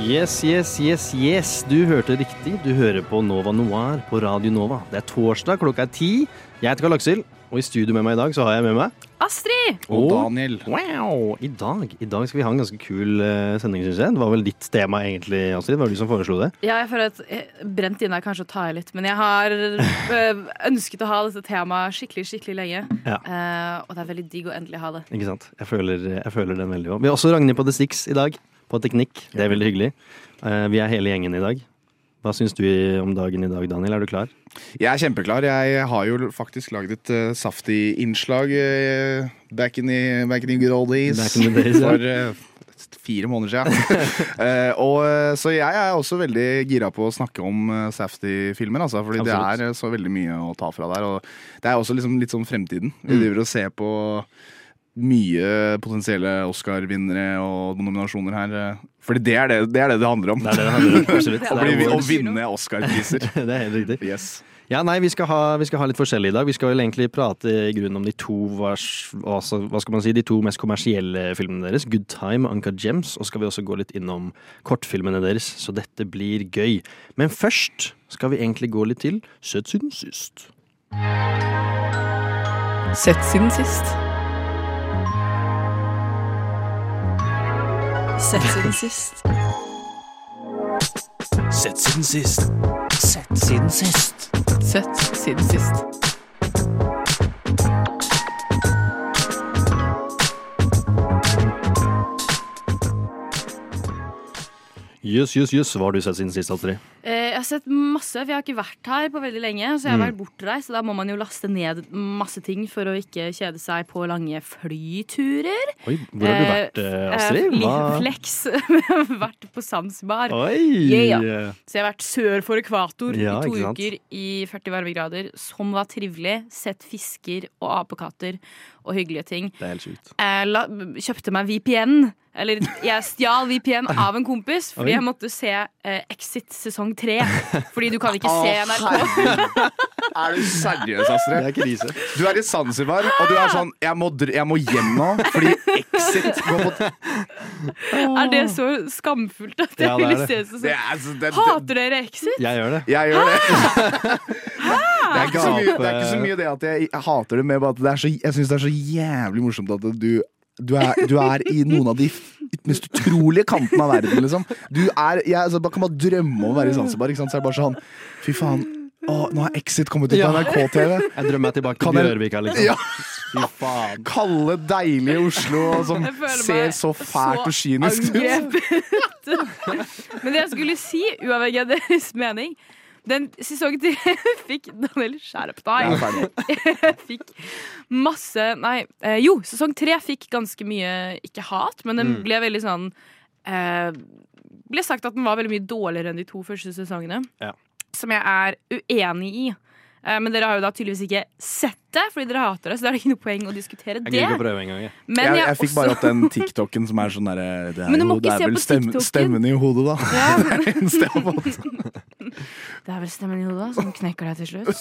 Yes, yes, yes, yes. Du hørte riktig. Du hører på Nova Noir på Radio Nova. Det er torsdag, klokka er ti. Jeg heter Karl Aksel, og i studio med meg i dag så har jeg med meg Astrid! Og Daniel. Wow! I dag, I dag skal vi ha en ganske kul uh, sending, syns jeg. Det var vel ditt tema egentlig, Astrid? Det var du som foreslo det? Ja, jeg føler at eh, Brent inne er kanskje å ta i litt, men jeg har øh, ønsket å ha dette temaet skikkelig skikkelig lenge. Ja. Uh, og det er veldig digg å endelig ha det. Ikke sant? Jeg føler, jeg føler den veldig òg. Vi har også Ragnhild på The Six i dag, på teknikk. Det er veldig hyggelig. Eh, vi er hele gjengen i dag. Hva syns du om dagen i dag, Daniel? Er du klar? Jeg er kjempeklar. Jeg har jo faktisk lagd et uh, saftig innslag uh, back, in the, back in the good old days. Back in the days. For uh, fire måneder siden. og, så jeg er også veldig gira på å snakke om uh, Safety-filmer. Altså, fordi det er så veldig mye å ta fra der. Og det er også liksom litt sånn fremtiden. Vi Mm. driver og ser på mye potensielle Oscar-vinnere og nominasjoner her. uh, Fordi det er det det, er det, det handler om. Det er det det handler om. Absolutt. Å bli- å vinne Oscar-priser. det er helt riktig. Yes. Ja, nei, vi skal, ha, vi skal ha litt forskjellig i dag. Vi skal vel egentlig prate i grunnen om de to vars, altså, hva skal man si, de to mest kommersielle filmene deres. Good Time og Anka Gems. Og skal vi også gå litt innom kortfilmene deres. Så dette blir gøy. Men først skal vi egentlig gå litt til Søt siden sist. Sett siden sist. Sett siden sist. Sett siden sist. Sett siden sist. Sett siden sist. Jøss, jøss, jøss. Hva har du sett siden sist, Astrid? Eh, jeg har sett masse, for jeg har ikke vært her på veldig lenge. Så jeg har Mm. vært bortreist, så da må man jo laste ned masse ting for å ikke kjede seg på lange flyturer. Oi, hvor har du vært, eh, Astrid? Eh, Hva- Flex. Vært på Zanzibar. Oi! Yeah. Så jeg har vært sør for ekvator Ja, i to uker i 40 varmegrader, som var trivelig. Sett fisker og apekatter og hyggelige ting. Det er helt sjukt. Jeg la, kjøpte meg VPN. Eller jeg stjal VPN av en kompis fordi jeg måtte se eh, Exit sesong tre. Fordi du kan ikke se NRK. Er du seriøs, Astrid? Det er krise. Du er i Zanzibar, og du er sånn Jeg må, jeg må hjem nå, fordi Exit går på Er det så skamfullt at jeg Ja, er det. se sesong det er, det, det, Hater dere Exit? Jeg gjør det. Jeg gjør det. Det er, ikke så mye, det er ikke så mye det at jeg, hater det, men bare at er så, jeg syns det er så jævlig morsomt at du du er, du er i noen av de mest utrolige kantene av verden, liksom. Du er, jeg altså, bare kan bare drømme om å være i Zanzibar. Ikke sant? Så er det bare sånn Fy faen, å, nå har Exit kommet ut på NRK-TV. Jeg drømmer meg tilbake Kan til Bjørvika, liksom. Ja. Fy faen. Kalde, deilige Oslo som ser så fælt og kynisk ut. Men det jeg skulle si, uavhengig av deres mening den sesongen til fikk Daniel deg. fikk masse Nei, eh, jo, sesong tre fikk ganske mye ikke hat, men den Mm. ble veldig sånn eh, Ble sagt at den var veldig mye dårligere enn de to første sesongene. Ja. Som jeg er uenig i. Eh, men dere har jo da tydeligvis ikke sett det, fordi dere hater det. Så det er ikke noe poeng å diskutere det. jeg. Men jeg, jeg, jeg fikk også- bare opp den TikToken som er sånn derre Det er, Men jo, det er vel på stemme, TikToken. stemmen i hodet, da. Ja. Eneste jeg har fått. Det er vel stemmen i hodet da, som knekker deg til slutt.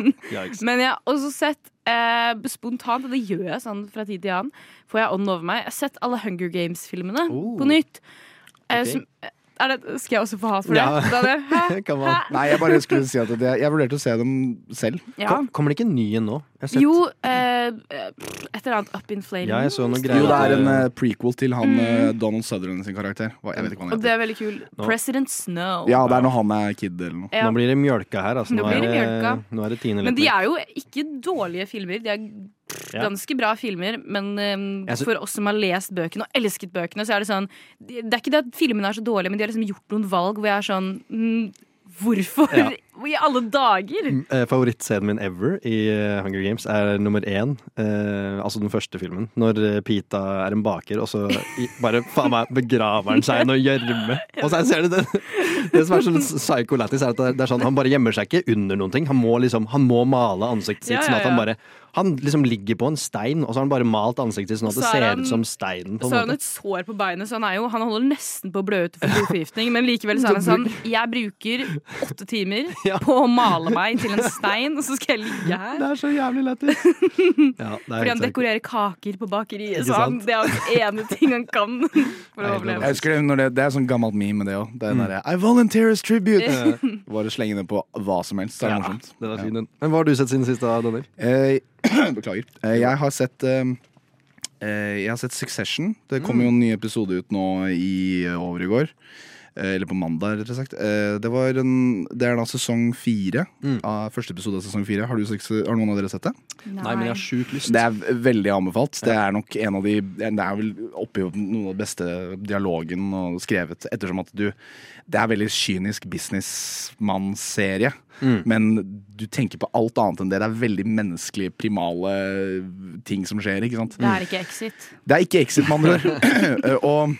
Men jeg har også sett eh, spontant, og det gjør jeg sånn fra tid til annen, får jeg ånden over meg. Jeg har sett alle Hunger Games-filmene Oh. på nytt. Eh, Ok. som, det, skal jeg også få hat for Ja. det? Hæ? Nei, jeg bare skulle si at det, jeg vurderte å se dem selv. Ja. Kom, kommer det ikke en ny en nå? Sett- Jo, eh, et eller annet Up in Flames. Ja, jeg så noe greier. Jo, det er en eh, prequel til han mm. Donald Sutherland sin karakter. Hva, jeg vet ikke hva Og det er veldig kul. Nå. President Snow. Ja, det er når han er kid eller noe. Ja. Nå blir det mjølka her. Altså. Nå blir det er mjølka. nå er det Men de er jo ikke dårlige filmer. De er. Ganske bra filmer, men um, for oss som har lest bøkene og elsket bøkene, så er det sånn Det er ikke det at filmene er så dårlige, men de har liksom gjort noen valg hvor jeg er sånn mm, Hvorfor Ja. I alle dager! Eh, Favorittscenen min ever i eh, Hunger Games er nummer én. Eh, altså den første filmen. Når eh, Pita er en baker, og så bare faen meg begraver han seg i noe gjørme. Og så ser du det Det som er så psycho lættis, er at det er, sånn han bare gjemmer seg ikke under noen ting. Han må liksom Han må male ansiktet sitt Ja, sånn ja, at han bare Han liksom ligger på en stein, og så har han bare malt ansiktet sånn at det er ser han- ut som steinen. Så har han et sår på beinet, så han, er jo, han holder nesten på å blø ut for blodforgiftning. Men likevel så er han sånn Jeg bruker åtte timer på å male meg til en stein, og så skal jeg ligge her. Det er så jævlig lættis. Ja, er Fordi han dekorerer kaker på bakeriet. Så han, det er hans ene ting han kan for å overleve. Jeg husker det, det, det er sånn gammelt meme med det òg. Det er Mm. den derre I volunteer as tribute! Bare slenge det på hva som helst. Det er Ja, morsomt. det var fin, den. Men hva har du sett siden sist, da, Daniel? Eh, beklager. Eh, jeg har sett eh, eh, Jeg har sett Succession. Det kom Mm. jo en ny episode ut nå i over i går. Eh, eller på mandag, rett og slett. Eh, det, var en, det er da sesong fire. Mm. Av første episode av sesong fire. Har, du, har noen av dere sett det? Nei, men jeg har sjukt lyst. Det er veldig anbefalt. Det er nok en av de Det er vel oppi noen av de beste dialogen og skrevet, ettersom at du Det er veldig kynisk businessmannsserie. Mm. Men du tenker på alt annet enn det. Det er veldig menneskelige, primale ting som skjer. ikke sant? Det er ikke Exit. Det er ikke Exit, med andre ord. og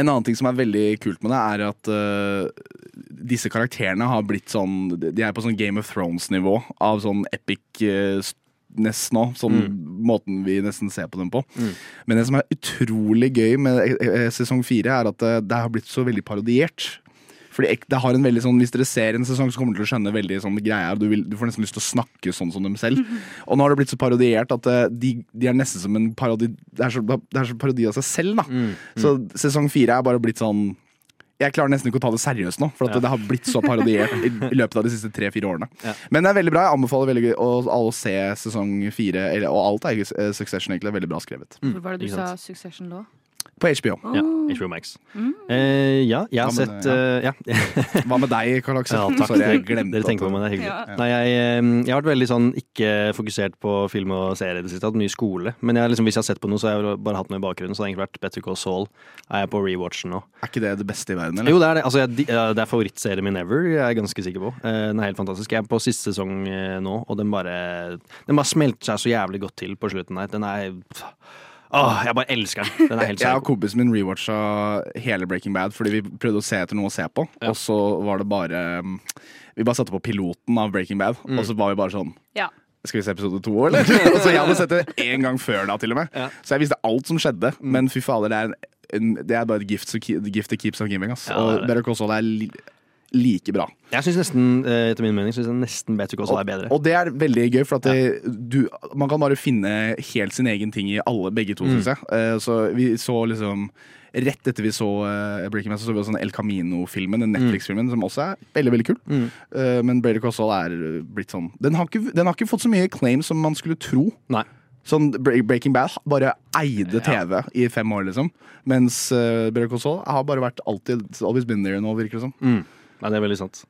en annen ting som er veldig kult med det, er at uh, disse karakterene har blitt sånn De er på sånn Game of Thrones-nivå av sånn epic-ness nå. Sånn måten vi nesten ser på dem på. Men det som er utrolig gøy med eh, eh, sesong fire, er at eh, det har blitt så veldig parodiert. Fordi det har en veldig sånn, Hvis dere ser en sesong, så kommer dere til å skjønne veldig sånn greia. Du, vil, du får nesten lyst til å snakke sånn som dem selv. Og nå har det blitt så parodiert at eh, de, de er nesten som en parodi Det er så, det er så parodi av seg selv, da. Så sesong fire er bare blitt sånn jeg klarer nesten ikke å ta det seriøst nå, for at det har blitt så parodiert i, løpet av de siste tre-fire årene. Ja. Men det er veldig bra. Jeg anbefaler veldig å, alle å se sesong fire, og alt er eh, Succession egentlig er veldig bra skrevet. Hvor var det du sa. Succession lå? På HBO. Ja, HBO Max. Eh, ja, jeg har sett uh, ja. Hva med deg, Karl Aksel? Ja, takk. Sorry, jeg glemte Dere tenker på meg, det er hyggelig. Ja. Nei, jeg, eh, jeg har vært veldig sånn ikke fokusert på film og serie i det siste. Hatt mye skole. Men jeg, liksom, hvis jeg har sett på noe, så har jeg bare hatt noe i bakgrunnen. Så det har egentlig vært Better Call Saul. Er jeg på rewatchen nå. Er ikke det det beste i verden, eller? Jo, det er det. Altså, jeg, det er favorittserien min ever, jeg er ganske sikker på. Eh, Den er helt fantastisk. Jeg er på siste sesong nå, og den bare Den bare smelter seg så jævlig godt til på slutten her. Den er Åh, jeg bare elsker den. Den er helt Jeg og kompisen min rewatcha hele Breaking Bad fordi vi prøvde å se etter noe å se på. Ja. Og så var det bare um, Vi bare satte på piloten av Breaking Bad, Mm. og så var vi bare sånn Ja. Skal vi se episode to, eller? Og så Jeg hadde sett det én gang før da, til og med. Ja. Mm. Så jeg visste alt som skjedde. Men fy fader, det er, en, det er bare et gift, gift that keeps on giving. Ass. Ja, det det. og det. Better Call Saul er like bra. Jeg syns nesten, eh, etter min mening, synes jeg nesten Better Call Saul er bedre. Og det er veldig gøy, for at det, du, man kan bare finne helt sin egen ting i alle, begge to, Mm. syns jeg. Eh, så vi så liksom Rett etter vi så uh, Breaking Bad, så så vi også El Camino-filmen, den Netflix-filmen, som også er veldig veldig kul. Mm. Eh, men Better Call Saul er eh, blitt sånn den har, ikke, den har ikke fått så mye claim som man skulle tro. Nei. Sånn Breaking Bad bare eide TV i fem år, liksom. Mens uh, Better Call Saul har bare vært alltid always been there nå, virker det som. Mm. Nei, det er veldig sant.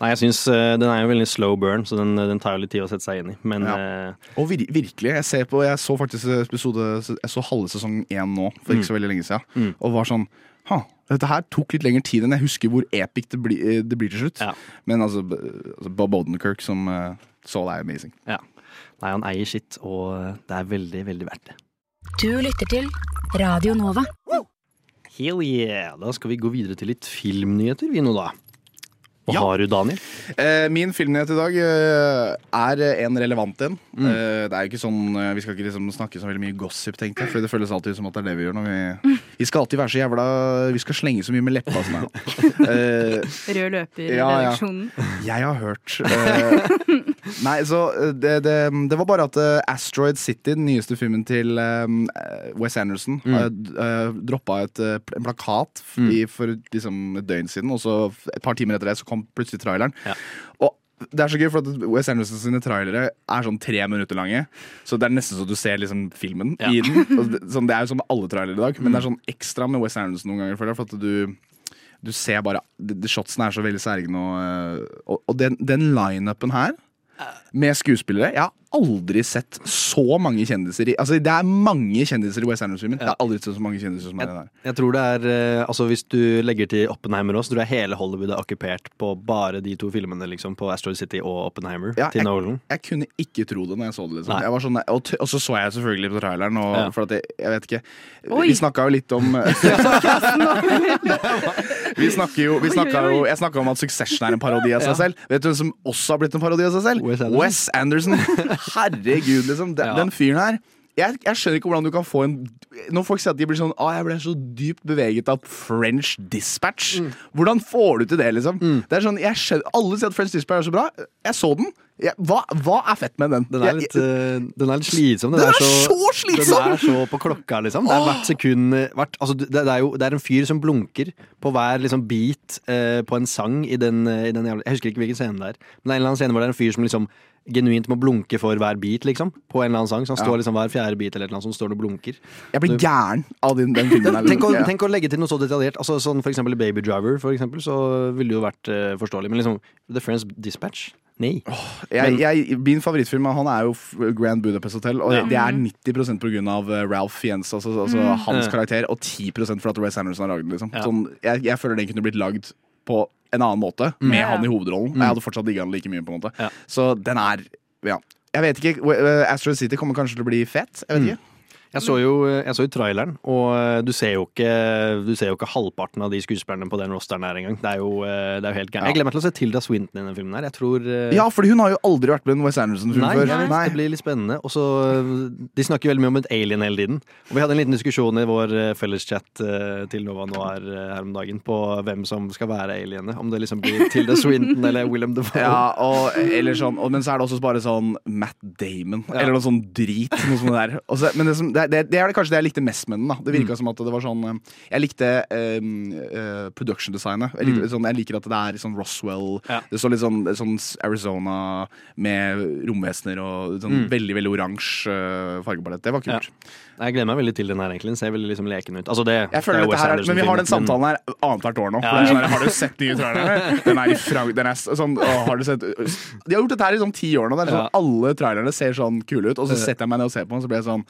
Nei, jeg synes uh, Den er jo veldig slow burn, så den, den tar jo litt tid å sette seg inn i. Men Ja. uh, Og vir virkelig, jeg, ser på, jeg så faktisk episode Jeg så halve sesong én nå, for ikke så veldig lenge siden. Mm. Og var sånn Ha, dette her tok litt lengre tid enn jeg husker hvor epic det, bli, eh, det blir til slutt. Ja. Men altså, altså Bob Odenkirk som uh, det er amazing. ja. Nei, han eier sitt, og eh, det er veldig, veldig verdt det. Du lytter til Radio Nova. Hell yeah! Da skal vi gå videre til litt filmnyheter, vi nå, da. Hva Ja. har du, Daniel? Eh, min filmnyhet i dag eh, er en relevant en. Mm. Eh, det er jo ikke sånn eh, Vi skal ikke liksom snakke så veldig mye gossip, tenkte jeg. For det føles alltid som at det er det vi gjør. Når vi, vi skal alltid være så jævla Vi skal slenge så mye med leppa. Sånn, eh, Rød løper i Ja, ja. Jeg har hørt. eh, nei, så eh, det, det, det var bare at eh, Asteroid City, den nyeste filmen til eh, Wes Anderson, mm. droppa et, eh, en plakat i, for liksom, et døgn siden, og så et par timer etter det så kom plutselig traileren. Ja. Og det er så gøy, for Wes Anderson sine trailere er sånn tre minutter lange. Så det er nesten så du ser liksom filmen Ja. i den. Og det, sånn, det er jo sånn med alle trailere i dag, men det er sånn ekstra med Wes Anderson noen ganger. For at du du ser bare de, de Shotsene er så veldig særegne. Og, og, og den, den lineupen her, med skuespillere Ja, aldri sett så mange kjendiser i Altså, det er mange kjendiser i West Anderson-filmen. det er aldri sett så mange kjendiser som er den her. Jeg tror det er eh, Altså Hvis du legger til Oppenheimer også, så tror jeg hele Hollywood er okkupert på bare de to filmene, liksom. På Astro City og Oppenheimer Ja, til Nolan. Jeg kunne ikke tro det når jeg så det. liksom jeg var sånn, og, t- og så så jeg selvfølgelig på traileren, og, Ja. for at jeg, jeg vet ikke Oi. Vi snakka jo litt om Vi snakker jo, vi oi. jo Jeg snakka om at Succession er en parodi av seg Ja. selv. Vet du hvem som også har blitt en parodi av seg selv? Wes Anderson. Wes Anderson. Herregud, liksom. Den, Ja. den fyren her. Jeg, jeg skjønner ikke hvordan du kan få en Når folk sier at de blir sånn Å, jeg ble så dypt beveget av French Dispatch. Mm. Hvordan får du til det, liksom? Det er sånn, jeg skjønner, Alle sier at French Dispatch er så bra. Jeg så den. Jeg, hva, hva er fett med den? Den er Jeg- litt, eh, den er litt slitsom. Den er så slitsom! Den er så på klokka, liksom. Det er hvert sekund hvert, altså, det, det, er jo, det er en fyr som blunker på hver liksom, beat uh, på en sang i den, eh, i den Jeg husker ikke hvilken scene det er, men det er en eller annen scene hvor det er en fyr som liksom genuint må blunke for hver beat, liksom. På en eller annen sang. Så han står liksom hver fjerde beat eller noe som står og blunker. Jeg blir gæren av den, den filmen. Tenk å, tenk å legge til noe så detaljert. Altså, sånn for eksempel Baby Driver, for eksempel, så ville det jo vært uh, forståelig. Men liksom The Friends Dispatch? Nei. jeg, jeg, min favorittfilm han er jo Grand Budapest Hotel, og Ja. det er 90% på grunn av eh, Ralph Fiennes, altså, altså hans karakter, og 10% for at Wes Anderson har lagd den. Liksom. Ja. Sånn, jeg, jeg føler den kunne blitt lagd på en annen måte, med Ja. han i hovedrollen. Og jeg hadde fortsatt digga han like mye. på en måte. Så den er Ja. Jeg vet ikke. Astro City kommer kanskje til å bli fett. Jeg vet ikke. Jeg så jo, jeg så jo traileren, og eh, du ser jo, ikke, du ser jo ikke halvparten av de skuespillerne på den rosteren her engang. Det er jo, eh, det er jo helt gærent. Jeg gleder meg til å se Tilda Swinton i den filmen her. Jeg tror eh, Ja, fordi hun har jo aldri vært med i en Wes Anderson-film før. Nei, Nei. det blir litt spennende. Og så, De snakker jo veldig mye om et alien hele tiden. Og Vi hadde en liten diskusjon i vår felleschat til Nova Noir eh, her om dagen på hvem som skal være alienet. Om det liksom blir Tilda Swinton eller Willem Dafoe. Ja, og, eller sånn, og, men så er det også bare sånn Matt Damon, Ja. eller noe sånn drit. Noe sånt der. Også, men det, som, det, det, det er kanskje det jeg likte mest med den. da Det Mm. som at det var sånn eh, Jeg likte um, uh, production-designet. Jeg, likte- sånn, jeg liker at det er sånn Roswell. Mm. Ja. Det står litt sånn, sånn Arizona med romvesener og sånn veldig veldig oransje uh, fargebalett. Det var kult. Mm. Ja. Jeg gleder meg veldig til den her, egentlig. Den ser veldig liksom leken ut. Altså, det, Jeg føler det er her, er- Men vi har den samtalen her annethvert år nå. Ja, det sånn her, har du sett nye trailere? Den er i Frank... Den er sånn, å, har du sett De har gjort dette her i sånn ti år nå. Det sånn. Alle trailerne ser sånn kule ut, og så setter jeg meg ned og ser på den, så blir jeg sånn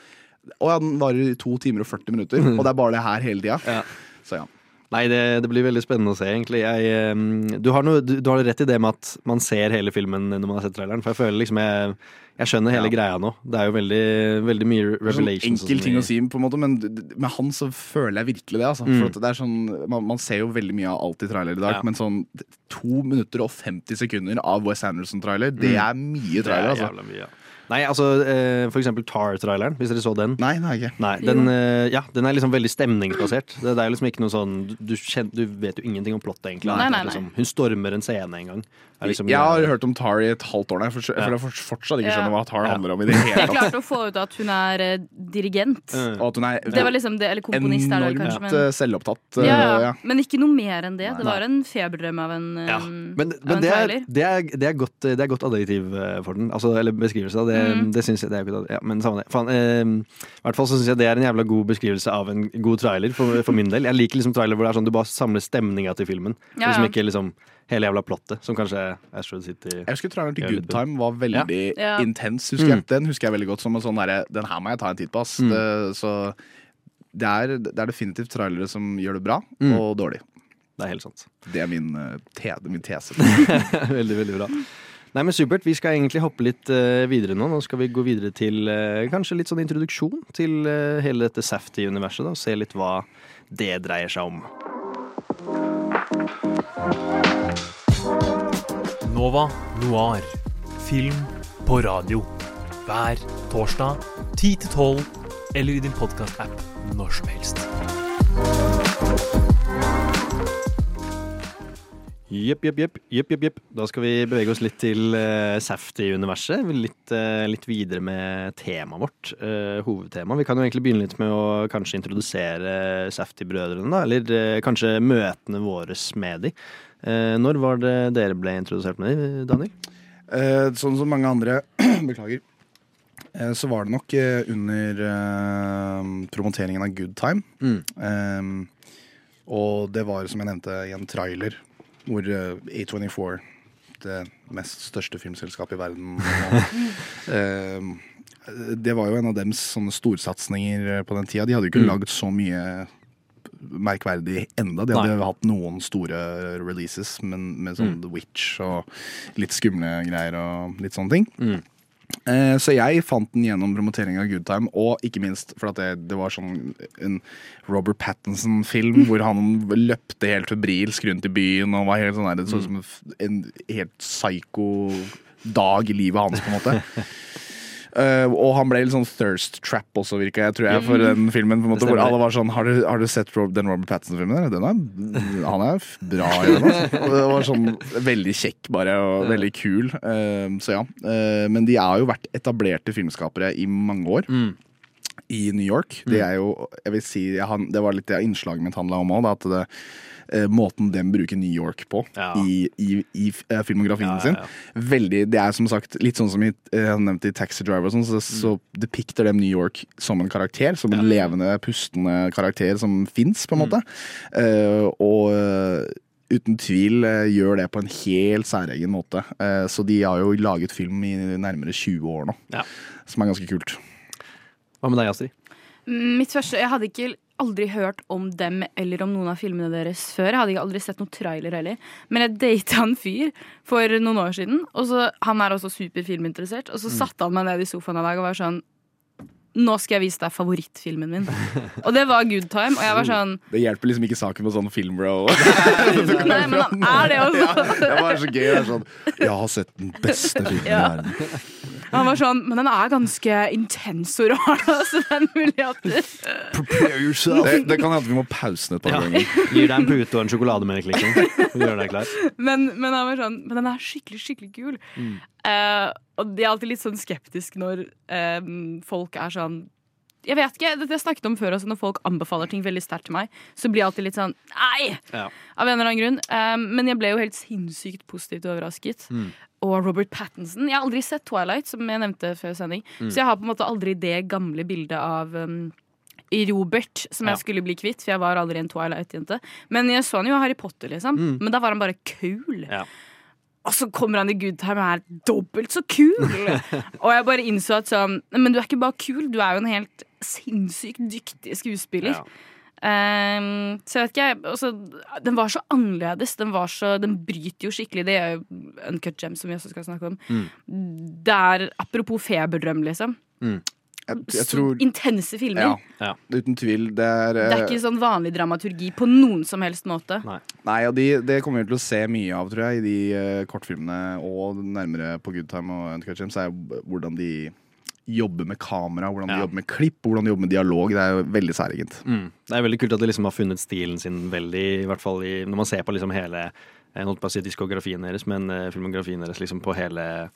Å ja, den varer i to timer og 40 minutter, og det er bare det her hele tida. Ja. Så ja. Nei, det, det blir veldig spennende å se, egentlig. Jeg, eh, du, har noe, du, du har rett i det med at man ser hele filmen når man har sett traileren. For jeg føler liksom jeg, jeg skjønner hele Ja. greia nå. Det er jo veldig, veldig mye sånn revelations. enkel sånn ting å si, på en måte men med han så føler jeg virkelig det. Altså. Mm. For det er sånn, man, man ser jo veldig mye av alt i trailer i dag, Ja. men sånn to minutter og 50 sekunder av Wes Anderson-trailer, det er mye trailer. Det er. Altså. jævla mye, ja. Nei, altså eh, for eksempel Tar-traileren, hvis dere så den. Nei, det jeg ikke. Nei, den, eh, ja, den er liksom veldig stemningsbasert. Det, det er liksom ikke noe sånn Du, kjenner, du vet jo ingenting om plottet, egentlig. Nei, nei, nei. Liksom, hun stormer en scene en gang. Er liksom, jeg har hørt om Tar i et halvt år for, jeg har fortsatt ikke skjønner hva Tar Ja. handler om i det hele tatt. Jeg klarte å få ut at hun er eh, dirigent. Og at hun er Det var liksom det, Eller komponist, er det kanskje. enormt Men, selvopptatt. ja, ja. ja. men ikke noe mer enn det. Det var en feberdrøm av en, Ja, men, men, av en det, er, trailer. det, er, det, er godt, det er godt adjektiv for den. Altså, eller beskrivelse. av Det, Mm. det syns jeg det er jo ikke ja, Men samme det. Faen, eh, I hvert fall så syns jeg det er en jævla god beskrivelse av en god trailer, for, for min del. Jeg liker liksom trailer hvor det er sånn du bare samler stemninga til filmen. Ja, Liksom ikke liksom hele jævla plottet, som kanskje Astrid City Jeg husker traileren til Good Time var veldig Ja. intens. Husker jeg. Den husker jeg veldig godt som en sånn derre Den her må jeg ta en titt på, ass. Mm. Det, så det er, det er definitivt trailere som gjør det bra, Mm. og dårlig. Det er helt sant. Det er min, eh, te, det min tese. veldig, veldig bra. Nei, men Supert. Vi skal egentlig hoppe litt uh, videre nå. Nå skal vi gå videre til uh, kanskje litt sånn introduksjon til uh, hele dette Safety-universet. da, og Se litt hva det dreier seg om. Nova Noir. Film på radio. Hver torsdag 10 til 12, eller i din podkast-app når som helst. Jepp, jepp, jepp, Jep, jepp, jepp. Da skal vi bevege oss litt til uh, Safety-universet. Litt, uh, litt videre med temaet vårt. Uh, hovedtema. Vi kan jo egentlig begynne litt med å kanskje introdusere Safety-brødrene, da. Eller uh, kanskje møtene våre med de. Når var det dere ble introdusert med de, Daniel? Sånn som mange andre Beklager. Så var det nok under promoteringen av Good Time. Mm. Og det var, som jeg nevnte, i en trailer hvor eh, A24 det mest største filmselskapet i verden. Eh, det var jo en av dems sånne storsatsinger på den tida. De hadde jo ikke lagd så mye merkverdig enda. De hadde Nei. hatt noen store releases, men med sånn The Witch og litt skumle greier og litt sånne ting. Eh, Så jeg fant den gjennom promotering av Good Time, og ikke minst for at det, det var sånn en Robert Pattinson-film hvor han løpte helt febrilsk rundt i byen og var helt sånn der, det så ut som en en helt psycho dag i livet hans, på en måte. Eh, og han ble litt sånn thirst trap også, virka jeg, tror jeg, for den filmen. måte, Hvor alle var sånn Har du, har du sett den Robert Pattinson-filmen? der? Den er, han er bra i den. Altså. Det var sånn veldig kjekk, bare, og veldig kul. Eh, så ja. Eh, men de har jo vært etablerte filmskapere i mange år. I New York. Det er jo, jeg vil si, det var litt det innslaget mitt handla om òg. At det, måten den bruker New York på Ja. i, i, i eh, filmografien Ja, ja, sin. Veldig, Det er som sagt litt sånn som i, eh, jeg nevnte i Taxi Driver, og sånn, så, så depikter dem New York som en karakter. Som en levende, pustende karakter som fins, på en måte. Eh, og eh, uten tvil eh, gjør det på en helt særegen måte. Eh, så de har jo laget film i nærmere 20 år nå, Ja. som er ganske kult. Hva med deg, Astrid? Mitt første, Jeg hadde ikke aldri hørt om dem eller om noen av filmene deres før. Jeg hadde aldri sett noen trailer heller. Men jeg data en fyr for noen år siden. Og så, Han er også superfilminteressert. Og så satte han meg ned i sofaen en dag og var sånn Nå skal jeg vise deg favorittfilmen min. Og det var Good Time. Og jeg var sånn Det hjelper liksom ikke saken med sånn filmbro. Nei, men han er det også. det var så gøy. Er sånn, jeg har sett den beste filmen i Ja. verden. Han var sånn Men den er ganske intens og rar, altså så det er mulig at Prepare yourself. Det, det kan hende vi må pause den et par Ja. ganger. Gir deg en pute og en sjokolademelk, liksom. Gjør deg klar. Men, men han var sånn Men den er skikkelig, skikkelig kul. Eh, og de er alltid litt sånn skeptisk når uh, folk er sånn Jeg vet ikke, dette jeg snakket om før også, når folk anbefaler ting veldig sterkt til meg, så blir jeg alltid litt sånn Nei! Ja. Av en eller annen grunn. Um, men jeg ble jo helt sinnssykt positivt overrasket. Og Robert Pattinson. Jeg har aldri sett Twilight, som jeg nevnte før sending. Så jeg har på en måte aldri det gamle bildet av um, Robert som jeg Ja. skulle bli kvitt, for jeg var aldri en Twilight-jente. Men jeg så han jo i Harry Potter, liksom. Men da var han bare kul. Ja. Og så kommer han i Good Time og er dobbelt så kul! og jeg bare innså at sånn Men du er ikke bare kul, du er jo en helt sinnssykt dyktig skuespiller. Ja. Um, så jeg vet ikke, jeg- altså, Den var så annerledes. Den, var så, den bryter jo skikkelig. Det er jo Uncut Gem, som vi også skal snakke om. Det er apropos feberdrøm, liksom. Jeg, jeg tror intense filmer. Ja, Ja. uten tvil. Det er, Det er eh, ikke sånn vanlig dramaturgi på noen som helst måte. Nei, og de, det kommer vi til å se mye av, tror jeg, i de uh, kortfilmene og nærmere på Good Time og Uncut Gems, er jo hvordan de jobber med kamera, hvordan de Ja. jobber med klipp, hvordan de jobber med dialog. Det er jo veldig særegent. Mm. Det er veldig kult at de liksom har funnet stilen sin veldig, i hvert fall i, når man ser på liksom hele jeg holdt på å si diskografien deres, men eh, filmografien deres liksom på hele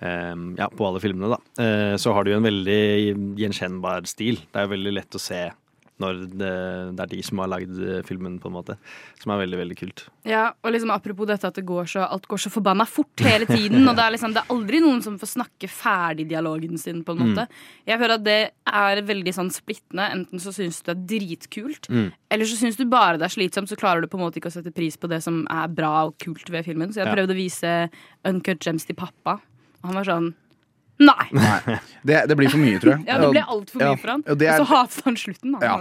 eh, Ja, på alle filmene, da. Eh, så har de jo en veldig gjenkjennbar stil. Det er jo veldig lett å se når det, det er de som har lagd eh, filmen, på en måte. Som er veldig, veldig kult. Ja, og liksom Apropos dette at det går så, alt går så forbanna fort hele tiden. Og det er liksom, det er aldri noen som får snakke ferdig dialogen sin. på en måte Jeg føler at det er veldig sånn splittende. Enten så syns du det er dritkult, eller så syns du bare det er slitsomt. Så klarer du på en måte ikke å sette pris på det som er bra og kult ved filmen. Så jeg Ja. prøvde å vise Uncut Gems til pappa. Og han var sånn Nei! Nei, det, det blir for mye, tror jeg. Ja, Det ble altfor mye Ja, for han. og er- så hatet han slutten. Da. Ja.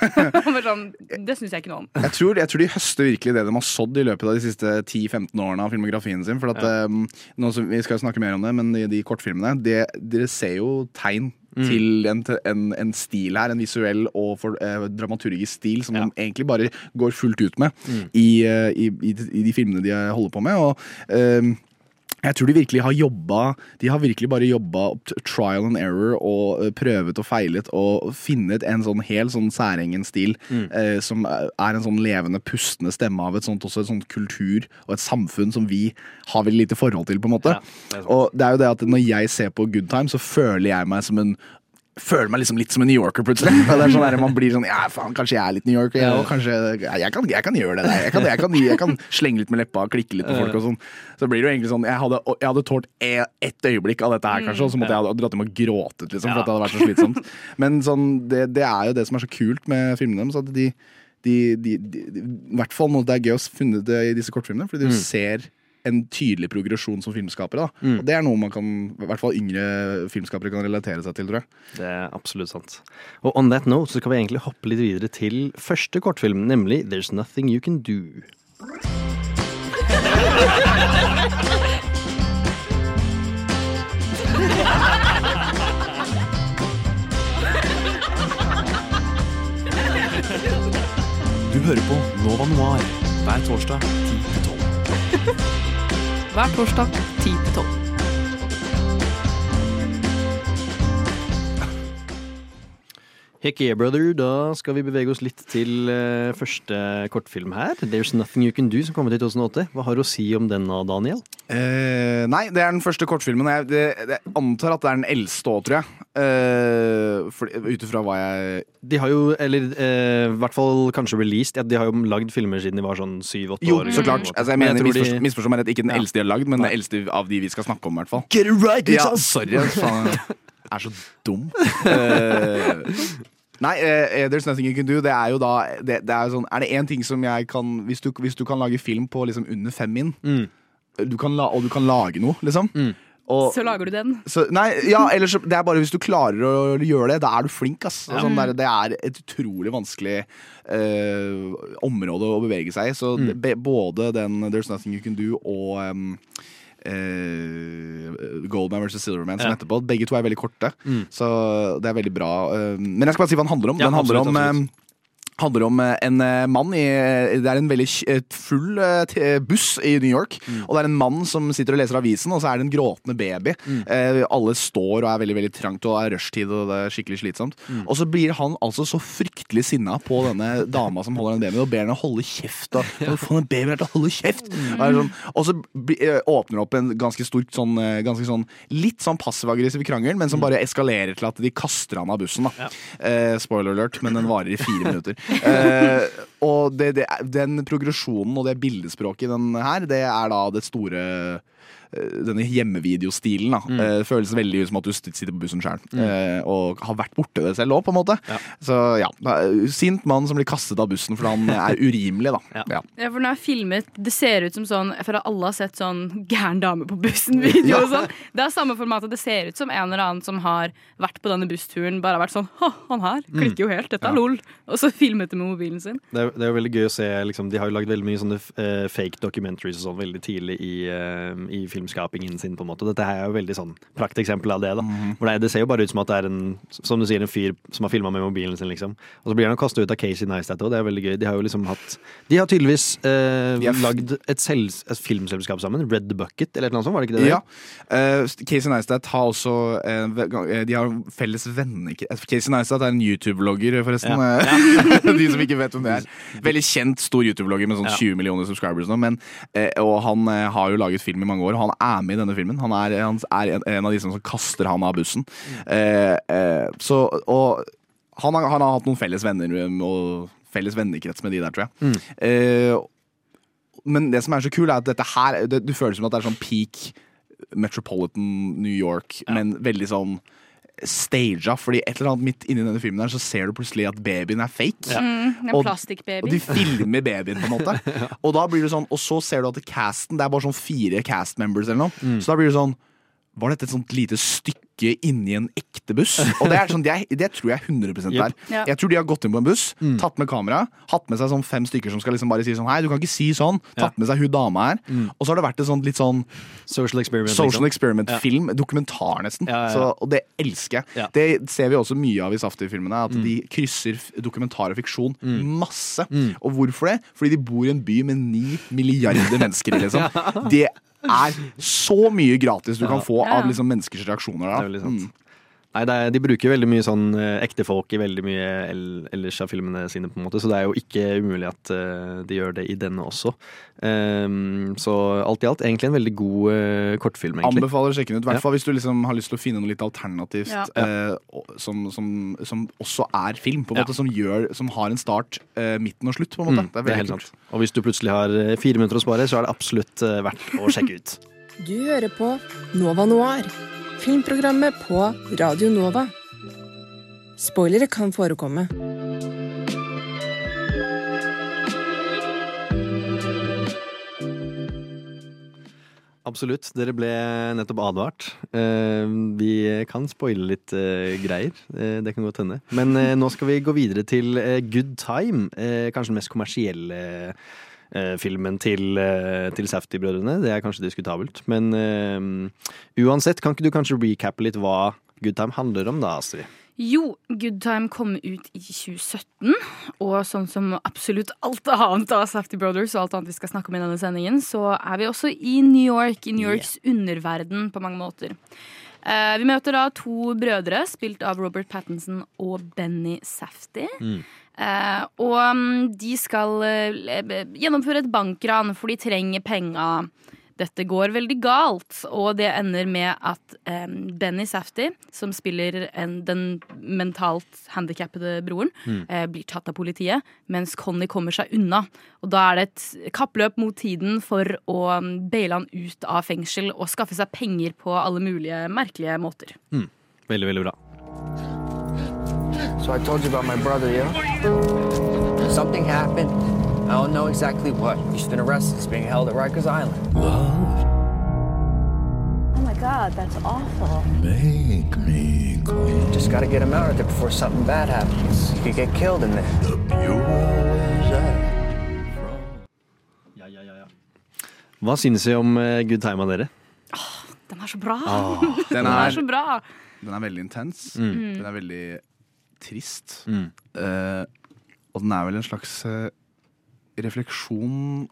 sånn, det syns jeg ikke noe om. Jeg tror, jeg tror de høster virkelig det de har sådd i løpet av de siste 10-15 årene av filmografien sin. For at, um, nå som, Vi skal snakke mer om det, men de, de kortfilmene det, Dere ser jo tegn til en, en, en stil her, en visuell og for, eh, dramaturgisk stil som Ja. de egentlig bare går fullt ut med i, eh, i, i, i de filmene de holder på med. Og um, jeg tror de virkelig har jobba De har virkelig bare jobba trial and error og eh, prøvet og feilet og funnet en sånn helt sånn særegen stil eh, som er en sånn levende, pustende stemme av et sånt også et sånt kultur og et samfunn som vi har veldig lite forhold til, på en måte. Ja, det og det er jo det at når jeg ser på Good Time, så føler jeg meg som en Føler meg liksom litt som en New Yorker, plutselig. Sånn der, man blir sånn Ja, faen, kanskje jeg er litt New Yorker, jeg òg. Kanskje jeg, kan, jeg kan gjøre det der. Jeg kan, jeg, kan, jeg kan slenge litt med leppa og klikke litt på folk og sånn. Så blir det jo egentlig sånn Jeg hadde, jeg hadde tålt e- ett øyeblikk av dette her, kanskje, og så måtte jeg ha dratt hjem og gråtet, liksom, for at det hadde vært så slitsomt. Men sånn, det, det er jo det som er så kult med filmene deres, at de, de, de, de, I hvert fall når det er gøy å finne det i disse kortfilmene, fordi du ser en tydelig progresjon som filmskapere. Da. Og det er noe man kan, i hvert fall yngre filmskapere kan relatere seg til, tror jeg. Det er absolutt sant. Og on that note så skal vi egentlig hoppe litt videre til første kortfilm, nemlig There's Nothing You Can Do. Du hører på Nova Noir hver torsdag 10 til 12. Hver torsdag 10 til 12. Heck yeah, brother. Da skal vi bevege oss litt til eh, første kortfilm her. There's Nothing You Can Do, som kom ut i 2008. Hva har du å si om den, da, Daniel? Eh, nei, det er den første kortfilmen. Jeg, det, jeg antar at det er den eldste òg, tror jeg. Uh, Ut ifra hva jeg De har jo, eller i hvert fall kanskje released, ja, de har jo lagd filmer siden de var sånn syv-åtte Jo, så klart. Altså, jeg Men mener, de- misforstå, meg rett, ikke den Ja. eldste de har lagd, men den eldste av de vi skal snakke om, i hvert fall. Get it right, Ja, sorry. Faen, er så dum. Eh, nei, uh, There's Nothing You Can Do, det er jo da det, det er, sånn, er det én ting som jeg kan hvis du, hvis du kan lage film på liksom under fem min, Mm. du kan la, og du kan lage noe, liksom og, Så lager du den. så, nei, ja, ellers så- Det er bare hvis du klarer å gjøre det, da er du flink. Ass. Sånn der, det er et utrolig vanskelig uh, område å bevege seg i. Så det- både den There's Nothing You Can Do og um, eh, Goldman vs. Silverman som Ja. etterpå. Begge to er veldig korte, så det er veldig bra. eh, men jeg skal bare si hva den handler om. Den handler absolutt, om absolutt. Handler om eh, en eh, mann i Det er en veldig full eh, buss i New York. Og det er en mann som sitter og leser avisen, og så er det en gråtende baby. Eh, alle står og er veldig veldig trangt, og er rushtid, og det er skikkelig slitsomt. Og så blir han altså så fryktelig sinna på denne dama som holder en baby, og ber henne holde kjeft. Og, «Hva få den babyen til å holde kjeft! Og, er sånn, og så åpner det opp en ganske stor sånn, ganske sånn litt sånn passiv-aggressiv krangel, men som bare eskalerer til at de kaster han av bussen. Da. Eh, spoiler alert, men den varer i fire minutter. Eh, og det, det, den progresjonen og det bildespråket i den her, det er da det store denne hjemmevideostilen da, uh, føles veldig ut som at du sitter på bussen sjøl. Eh, og har vært borte det selv òg, på en måte. Så ja, Sint mann som blir kastet av bussen fordi han er urimelig, da. Ja. Ja. Ja, for når jeg har filmet, Det ser ut som sånn For alle har sett sånn gæren dame på bussen-video. Ja. og sånn Det er samme formatet. Det ser ut som en eller annen som har vært på denne bussturen, bare har vært sånn Ha, han her klikker jo helt. Dette er lol. Og så filmet det med mobilen sin. Det er, det er jo veldig gøy å se liksom, De har jo lagd veldig mye sånne eh, fake documentaries og sånn veldig tidlig i, eh, i filmskapingen sin. på en måte Dette her er jo veldig sånn prakteksempel av det. da for det, det ser jo bare ut som at det er en Som du sier, en fyr som har filma med mobilen sin. liksom Og så blir han kasta ut av Casey Neistat òg. Det er veldig gøy. De har jo liksom hatt De har tydeligvis eh, De lagd et, et filmselskap sammen. Red Bucket eller noe sånt, var det ikke det? Ja. Uh, Casey Neistat har også uh, De har felles venner Casey Neistat er en YouTube-vlogger, forresten. Ja. Ja. De som ikke vet hvem det er. Veldig kjent, stor YouTube-vlogger med sånn Ja. 20 millioner subscribers nå. Men, uh, og han har jo laget film i mange år, og han er med i denne filmen. Han er, han er en, en av de som kaster han av bussen. Eh, eh, så, og han har, han har hatt noen felles venner og felles vennekrets med de der, tror jeg. Eh, men det som er så kult, er at dette her det, Du føler som at det er sånn peak Metropolitan New York, men veldig sånn staged Fordi et eller annet midt inni denne filmen der, Så ser du plutselig at babyen er fake. En Og- plastikkbaby. Og de filmer babyen, på en måte. Og da blir det sånn Og så ser du at casten Det er bare sånn fire cast members eller noe. Så da blir det sånn Var dette et sånt lite stykke inni en ekte buss? Og det, er sånn, det, det tror jeg 100 er. Ja. Jeg tror de har gått inn på en buss, tatt med kamera, hatt med seg sånn fem stykker som skal liksom bare si sånn Hei, du kan ikke si sånn. Tatt med seg hun dama her. Og så har det vært et sånt litt sånn Social experiment. social liksom. experiment-film. Dokumentar, nesten. Ja, ja, ja. Så, og det elsker jeg. Ja. Det ser vi også mye av i Safti-filmene. At de krysser dokumentar og fiksjon masse. Og hvorfor det? Fordi de bor i en by med ni milliarder mennesker. Liksom. Det er så mye gratis du kan få av liksom, menneskers reaksjoner. Det er veldig sant. Mm. Nei, det er, De bruker veldig mye sånn eh, ekte folk i veldig mye ellers av filmene sine, på en måte, så det er jo ikke umulig at eh, de gjør det i denne også. Um, så alt i alt egentlig en veldig god uh, kortfilm, egentlig. Anbefaler å sjekke den ut. I hvert fall hvis du liksom har lyst til å finne noe litt alternativt Ja. uh, som, som, som også er film. På en Ja. måte Som, gjør, som har en start, midten og slutt. På en måte. Mm, det er det er helt kult. sant. Og hvis du plutselig har fire minutter å spare, så er det absolutt verdt å sjekke ut. Du hører på Nova Noir, filmprogrammet på Radio Nova. Spoilere kan forekomme. Absolutt. Dere ble nettopp advart. Eh, vi kan spoile litt eh, greier. Eh, det kan godt hende. Men nå skal vi gå videre til Good Time. Kanskje den mest kommersielle filmen til, eh, til Safety-brødrene. Det er kanskje diskutabelt. Men eh, uansett, kan ikke du kanskje recappe litt hva Good Time handler om, da, Astrid? Jo, Good Time kom ut i 2017, og sånn som absolutt alt annet av Safety Brothers og alt annet vi skal snakke om i denne sendingen, så er vi også i New York, i New Yorks underverden på mange måter. Eh, vi møter da to brødre, spilt av Robert Pattinson og Benny Safety. Eh, og mm, de skal eh, gjennomføre et bankran, for de trenger penga. Dette går veldig galt, og det ender med at eh, Benny Safty, som spiller en, den mentalt handikappede broren, eh, blir tatt av politiet, mens Conny kommer seg unna. Og da er det et kappløp mot tiden for å mm, baile han ut av fengsel og skaffe seg penger på alle mulige merkelige måter. Veldig, veldig bra. So I told you about my brother, yeah? Something happened. I don't know exactly what. He's been arrested. He's being held at Rikers Island. Oh my god, that's awful. Make me clean. Just gotta get him out of there before something bad happens. He could get killed in there. Hva synes vi om eh, Good Time av dere? Den er så bra! Ah, Den Den er er, så bra! den er veldig intens. Mm. Den er veldig trist. Mm. Eh, og den er vel en slags eh, refleksjon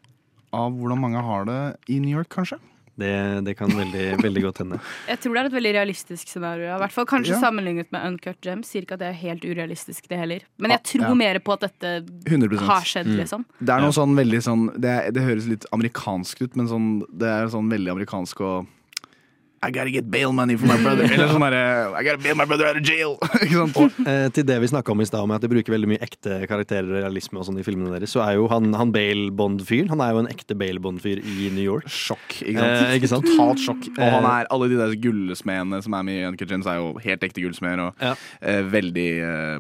av hvordan mange har det i New York, kanskje. Det, det kan veldig, veldig godt hende. Jeg tror det er et veldig realistisk scenario. I hvert fall Kanskje Ja. sammenlignet med Uncut Gems. Sier ikke at det er helt urealistisk, det heller. Men jeg tror ja. mer på at dette 100%. har skjedd, Mm. liksom. Det er noe sånn veldig sånn det, det høres litt amerikansk ut, men sånn, det er sånn veldig amerikansk og I gotta get bail money for my brother. Eller sånn derre I gotta bail my brother out of jail. Og eh, til det vi snakka om i stad, med at de bruker veldig mye ekte karakterer og realisme og sånn i filmene deres, så er jo han, han Bale Bond-fyren Han er jo en ekte Bale Bond-fyr i New York. Sjokk. Ikke sant? Eh, ikke sant? Totalt sjokk. Og Eh. han er, alle de der gullsmedene som er med i Uncut Gems, er jo helt ekte gullsmeder. Og Ja. eh, veldig eh,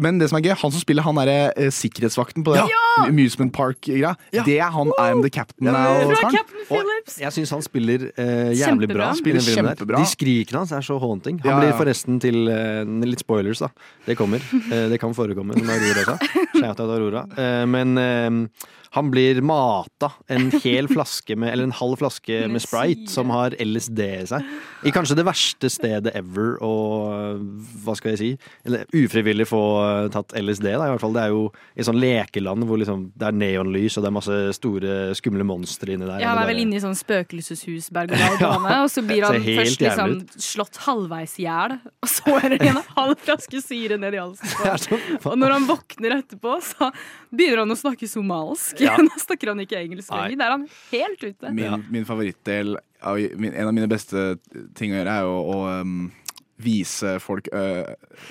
men det som er gøy, han som spiller han derre eh, sikkerhetsvakten på det Amusement Park-greia, Ja. det er han I'm the captain now. Fra karen. Captain Phillips! Jeg syns han spiller eh, jævlig bra. Spiller kjempebra. De skrikene hans er så haunting. Han Ja, blir forresten til eh, Litt spoilers, da. Det kommer. Eh, det kan forekomme, som Aurora sa. Shout out Aurora. Eh, men eh, han blir mata en hel flaske med Eller en halv flaske med Sprite som har LSD i seg. I kanskje det verste stedet ever å Hva skal jeg si? Eller ufrivillig få eh, tatt LSD, da, i hvert fall. Det er jo i sånn lekeland hvor liksom det er neonlys og det er masse store, skumle monstre inni der. Ja, han er vel inne i sånn spøkelseshus, berg-og-dal-bane, og så blir han først liksom slått halvveis i hjel, og så er det en halv flaske syre ned i halsen. Og når han våkner etterpå, så begynner han å snakke somalisk. Ja. Nå snakker han ikke engelsk lenger. Der er han helt ute. Min, min favorittdel En av mine beste ting å gjøre er jo å um, vise folk uh,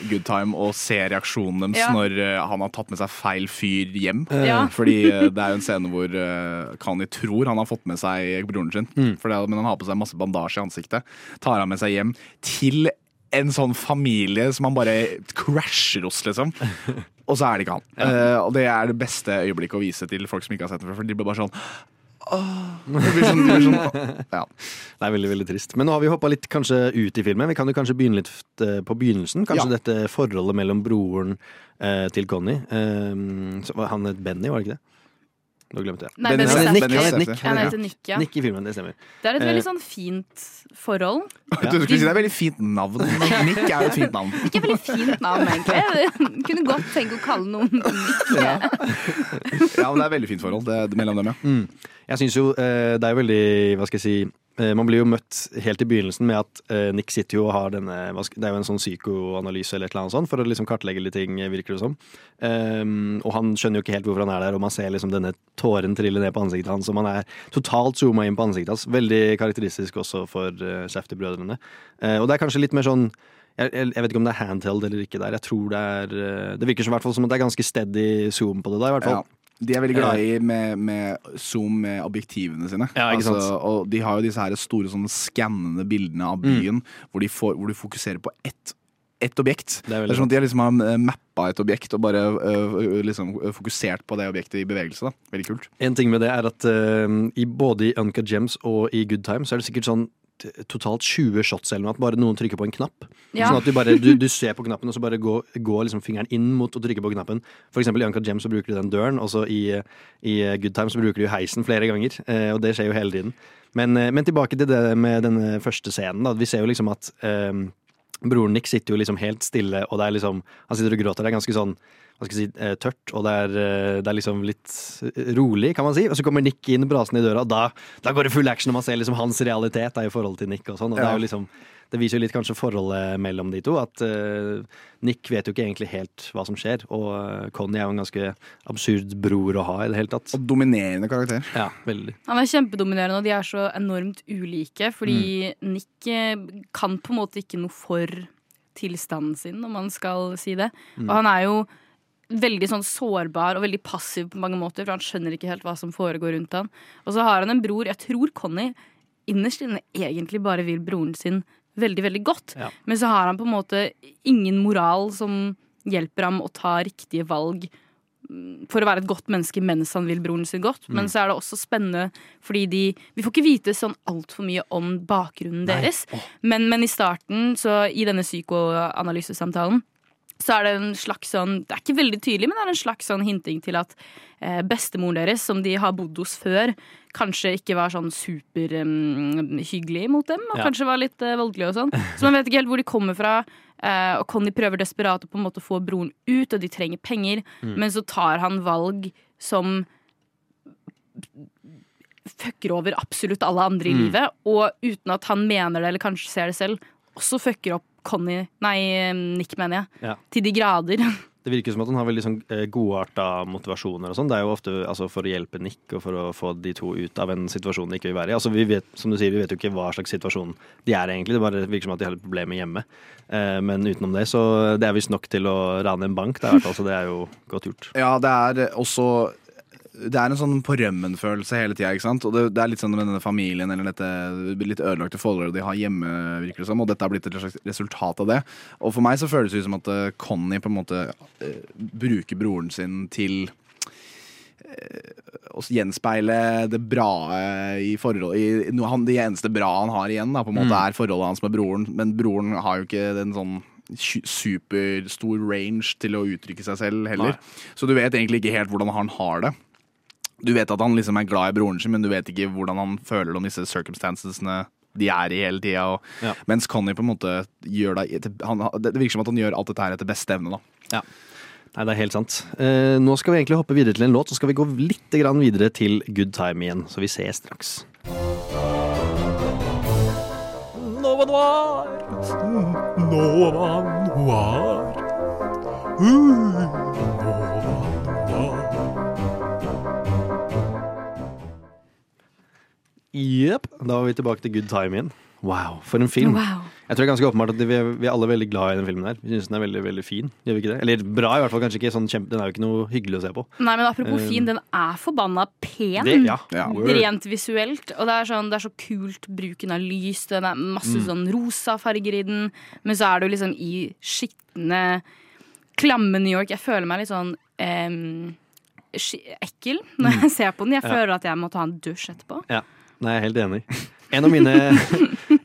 good time og se reaksjonen deres Ja. når uh, han har tatt med seg feil fyr hjem. Ja. Fordi uh, det er jo en scene hvor uh, Kani tror han har fått med seg broren sin, mm. det, men han har på seg masse bandasje i ansiktet. Tar han med seg hjem til en sånn familie som han bare crasher hos, liksom. Og så er det ikke han. Uh, og det er det beste øyeblikket å vise til folk som ikke har sett det før. For de blir bare sånn det blir sånn, det blir sånn ja. Det er veldig veldig trist. Men nå har vi hoppa litt kanskje ut i filmen. Vi kan jo kanskje begynne litt eh, på begynnelsen. Kanskje Ja. dette forholdet mellom broren eh, til Connie. Eh, han het Benny, var det ikke det? Nå glemte jeg. Nei, Benny Benny Nick, Safdie. Benny Han het Nick. Han heter Nick, ja. Nick i filmen, det stemmer. Det er et Eh, veldig sånn fint forhold. Du skulle si det er et veldig fint navn. Nick er jo et fint navn. Ikke veldig fint navn, egentlig. Jeg kunne godt tenke å kalle noen Nick. Ja, men det er et veldig fint forhold det, mellom dem, ja. Mm. Jeg synes jo eh, det er veldig Hva skal jeg si eh, Man blir jo møtt helt i begynnelsen med at eh, Nick sitter jo og har denne Det er jo en sånn psykoanalyse eller et eller annet sånt for å liksom kartlegge litt ting, virker det som. Um, og han skjønner jo ikke helt hvorfor han er der, og man ser liksom denne tåren trille ned på ansiktet hans. Og man er totalt zooma inn på ansiktet hans. Veldig karakteristisk også for uh, Shafty-brødrene. Eh, og det er kanskje litt mer sånn jeg, jeg, jeg vet ikke om det er handheld eller ikke der. Jeg tror Det er eh, Det virker som, som at det er ganske steady zoom på det. da, i hvert fall. ja. De er veldig glad i med, med zoom med objektivene sine. Ja, ikke? Altså, og de har jo disse her store sånn skannende bildene av byen, hvor, de får, hvor de fokuserer på ett ett objekt. Det er Det er sånn at De har liksom har eh, mappa et objekt og bare øh, liksom fokusert på det objektet i bevegelse. da Veldig kult. En ting med det er at eh, i både i Unca Gems og i Good Time så er det sikkert sånn totalt 20 shots eller noe, at bare noen trykker på en knapp. Ja. Sånn at du bare du, du ser på knappen, og så bare går, går liksom fingeren inn mot å trykke på knappen. For eksempel i Anka Jem så bruker du den døren, og så i, i Good Time så bruker du heisen flere ganger. eh, og det skjer jo hele tiden. Men, eh, men tilbake til det med denne første scenen. Da. Vi ser jo liksom at eh, broren Nick sitter jo liksom helt stille, og det er liksom Han sitter og gråter. Det er ganske sånn hva skal jeg si, eh, tørt, og det er, eh, det er liksom litt eh, rolig, kan man si. Og så kommer Nick inn brasende i døra, og da, da går det full action, og man ser liksom hans realitet da, i forhold til Nick og sånn. Og det Ja. er jo liksom det viser jo litt kanskje forholdet mellom de to. At uh, Nick vet jo ikke egentlig helt hva som skjer, og uh, Conny er jo en ganske absurd bror å ha i det hele tatt. Og dominerende karakter. Ja, veldig. Han er kjempedominerende, og de er så enormt ulike. Fordi Mm. Nick eh, kan på en måte ikke noe for tilstanden sin, om man skal si det. Mm. Og han er jo veldig sånn sårbar og veldig passiv på mange måter, for han skjønner ikke helt hva som foregår rundt han. Og så har han en bror, jeg tror Conny innerst inne egentlig bare vil broren sin veldig, veldig godt. Ja. Men så har han på en måte ingen moral som hjelper ham å ta riktige valg mm, for å være et godt menneske mens han vil broren sin godt. Men Mm. så er det også spennende fordi de Vi får ikke vite sånn altfor mye om bakgrunnen Nei. deres. Men, men i starten, så i denne psykoanalysesamtalen, så er det en slags sånn Det er ikke veldig tydelig, men det er en slags sånn hinting til at eh, bestemoren deres, som de har bodd hos før, kanskje ikke var sånn superhyggelig mot dem, og Ja. kanskje var litt uh, voldelig og sånn. Så man vet ikke helt hvor de kommer fra. Eh, og Conny prøver desperat å på en måte få broren ut, og de trenger penger, Mm. men så tar han valg som fucker over absolutt alle andre i Mm. livet, og uten at han mener det eller kanskje ser det selv, også fucker opp Conny, nei, Nick, mener jeg, Ja. til de grader. Det virker som at han har veldig sånn eh, godarta motivasjoner og sånn. Det er jo ofte altså, for å hjelpe Nick og for å få de to ut av en situasjon de ikke vil være i. Altså, vi vet, som du sier, vi vet jo ikke hva slags situasjon de er egentlig. Det bare virker som at de har litt problemer hjemme. Eh, men utenom det, så det er visst nok til å rane en bank. Det er, i hvert fall, så det er jo godt gjort. Ja, det er også Det er en sånn på rømmen-følelse hele tida. Og det, det er litt sånn med denne familien eller dette litt ødelagte forholdet de har hjemme, virker det som. Og dette har blitt et slags resultat av det. Og for meg så føles det ut som at eh, Conny på en måte eh, bruker broren sin til eh, å gjenspeile det bra i forhold i, han, Det eneste bra han har igjen, da, på en måte, Mm. er forholdet hans med broren. Men broren har jo ikke den sånn superstor range til å uttrykke seg selv heller. Nei. Så du vet egentlig ikke helt hvordan han har det. Du vet at han liksom er glad i broren sin, men du vet ikke hvordan han føler om disse circumstancesene de er i hele tida. Ja. Mens Connie på en måte gjør det han, Det virker som at han gjør alt dette her etter beste evne. da Ja. Nei, det er helt sant. Eh, nå skal vi egentlig hoppe videre til en låt, så skal vi gå litt grann videre til Good Time igjen. Så vi ses straks. Nova Noir. Nova Noir. Uh, Jepp. Da var vi tilbake til Good Time igjen. Wow, for en film. Wow. Jeg tror det er ganske åpenbart at vi er, vi er alle veldig glad i den filmen. her Vi syns den er veldig veldig fin. Gjør vi ikke det? Eller bra, i hvert fall. kanskje ikke sånn kjempe Den er jo ikke noe hyggelig å se på. Nei, men apropos uh, fin, den er forbanna pen. Det- ja. Ja. Rent visuelt. Og det er, sånn, det er så kult bruken av lys. Det er masse Mm. sånn rosa farger i den. Men så er du liksom i skitne, klamme New York. Jeg føler meg litt sånn um, ekkel når jeg ser på den. Jeg Ja. føler at jeg må ta en dusj etterpå. Ja, Nei, jeg er helt enig. En av mine,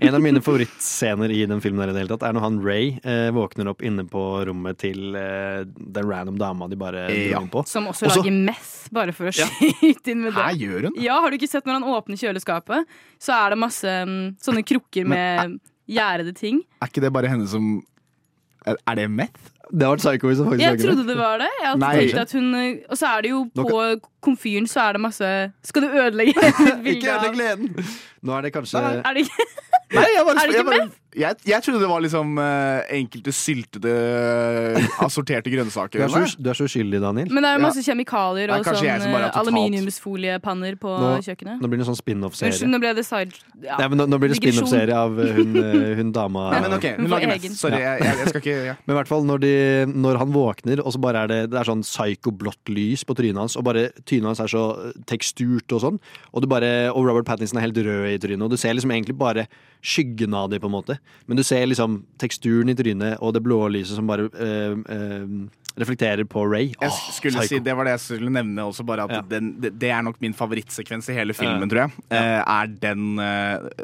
en av mine favorittscener i den filmen her i det hele tatt er når han Ray eh, våkner opp inne på rommet til eh, den random dama de bare Ja. inn på. Som også også lager meth, bare for å skyte inn med det. Her gjør hun? Ja, Har du ikke sett når han åpner kjøleskapet, så er det masse mm, sånne krukker med gjærede ting. Er ikke det bare henne som Er, er det meth? Det var psycho det faktisk Jeg trodde det var det. Jeg Nei. at hun eh, Og så er det jo på komfyren så er det masse Skal du ødelegge Ikke av- ødelegg gleden! Nå er det kanskje Nei, Er det ikke Nei, bare, Er det ikke bare, jeg, jeg trodde det var liksom eh, enkelte syltede, assorterte grønnsaker. du er, så, du er så uskyldig, Daniel. Men det er jo Ja. masse kjemikalier og sånn eh, totalt- aluminiumsfoliepanner på Nå, kjøkkenet. nå blir det en sånn spin-off-serie. nå side... Ja. Nå, nå blir det spin-off-serie av eh, hun, eh, hun dama Nei, men ok, hun lager mest. Sorry, jeg, jeg, jeg skal ikke ja. Men i hvert fall når, de, når han våkner, og så bare er det, det er sånn psyko-blått lys på trynet hans, og bare trynet hans er så teksturt og sånn, og, du bare, og Robert Pattinson er helt rød i trynet, og du ser liksom egentlig bare skyggen av dem, på en måte. Men du ser liksom teksturen i trynet og det blå lyset som bare eh, eh, reflekterer på Ray. Jeg skulle psycho. si, Det var det jeg skulle nevne også, bare at Ja. den, det, det er nok min favorittsekvens i hele filmen, Ja. tror jeg. Eh, er den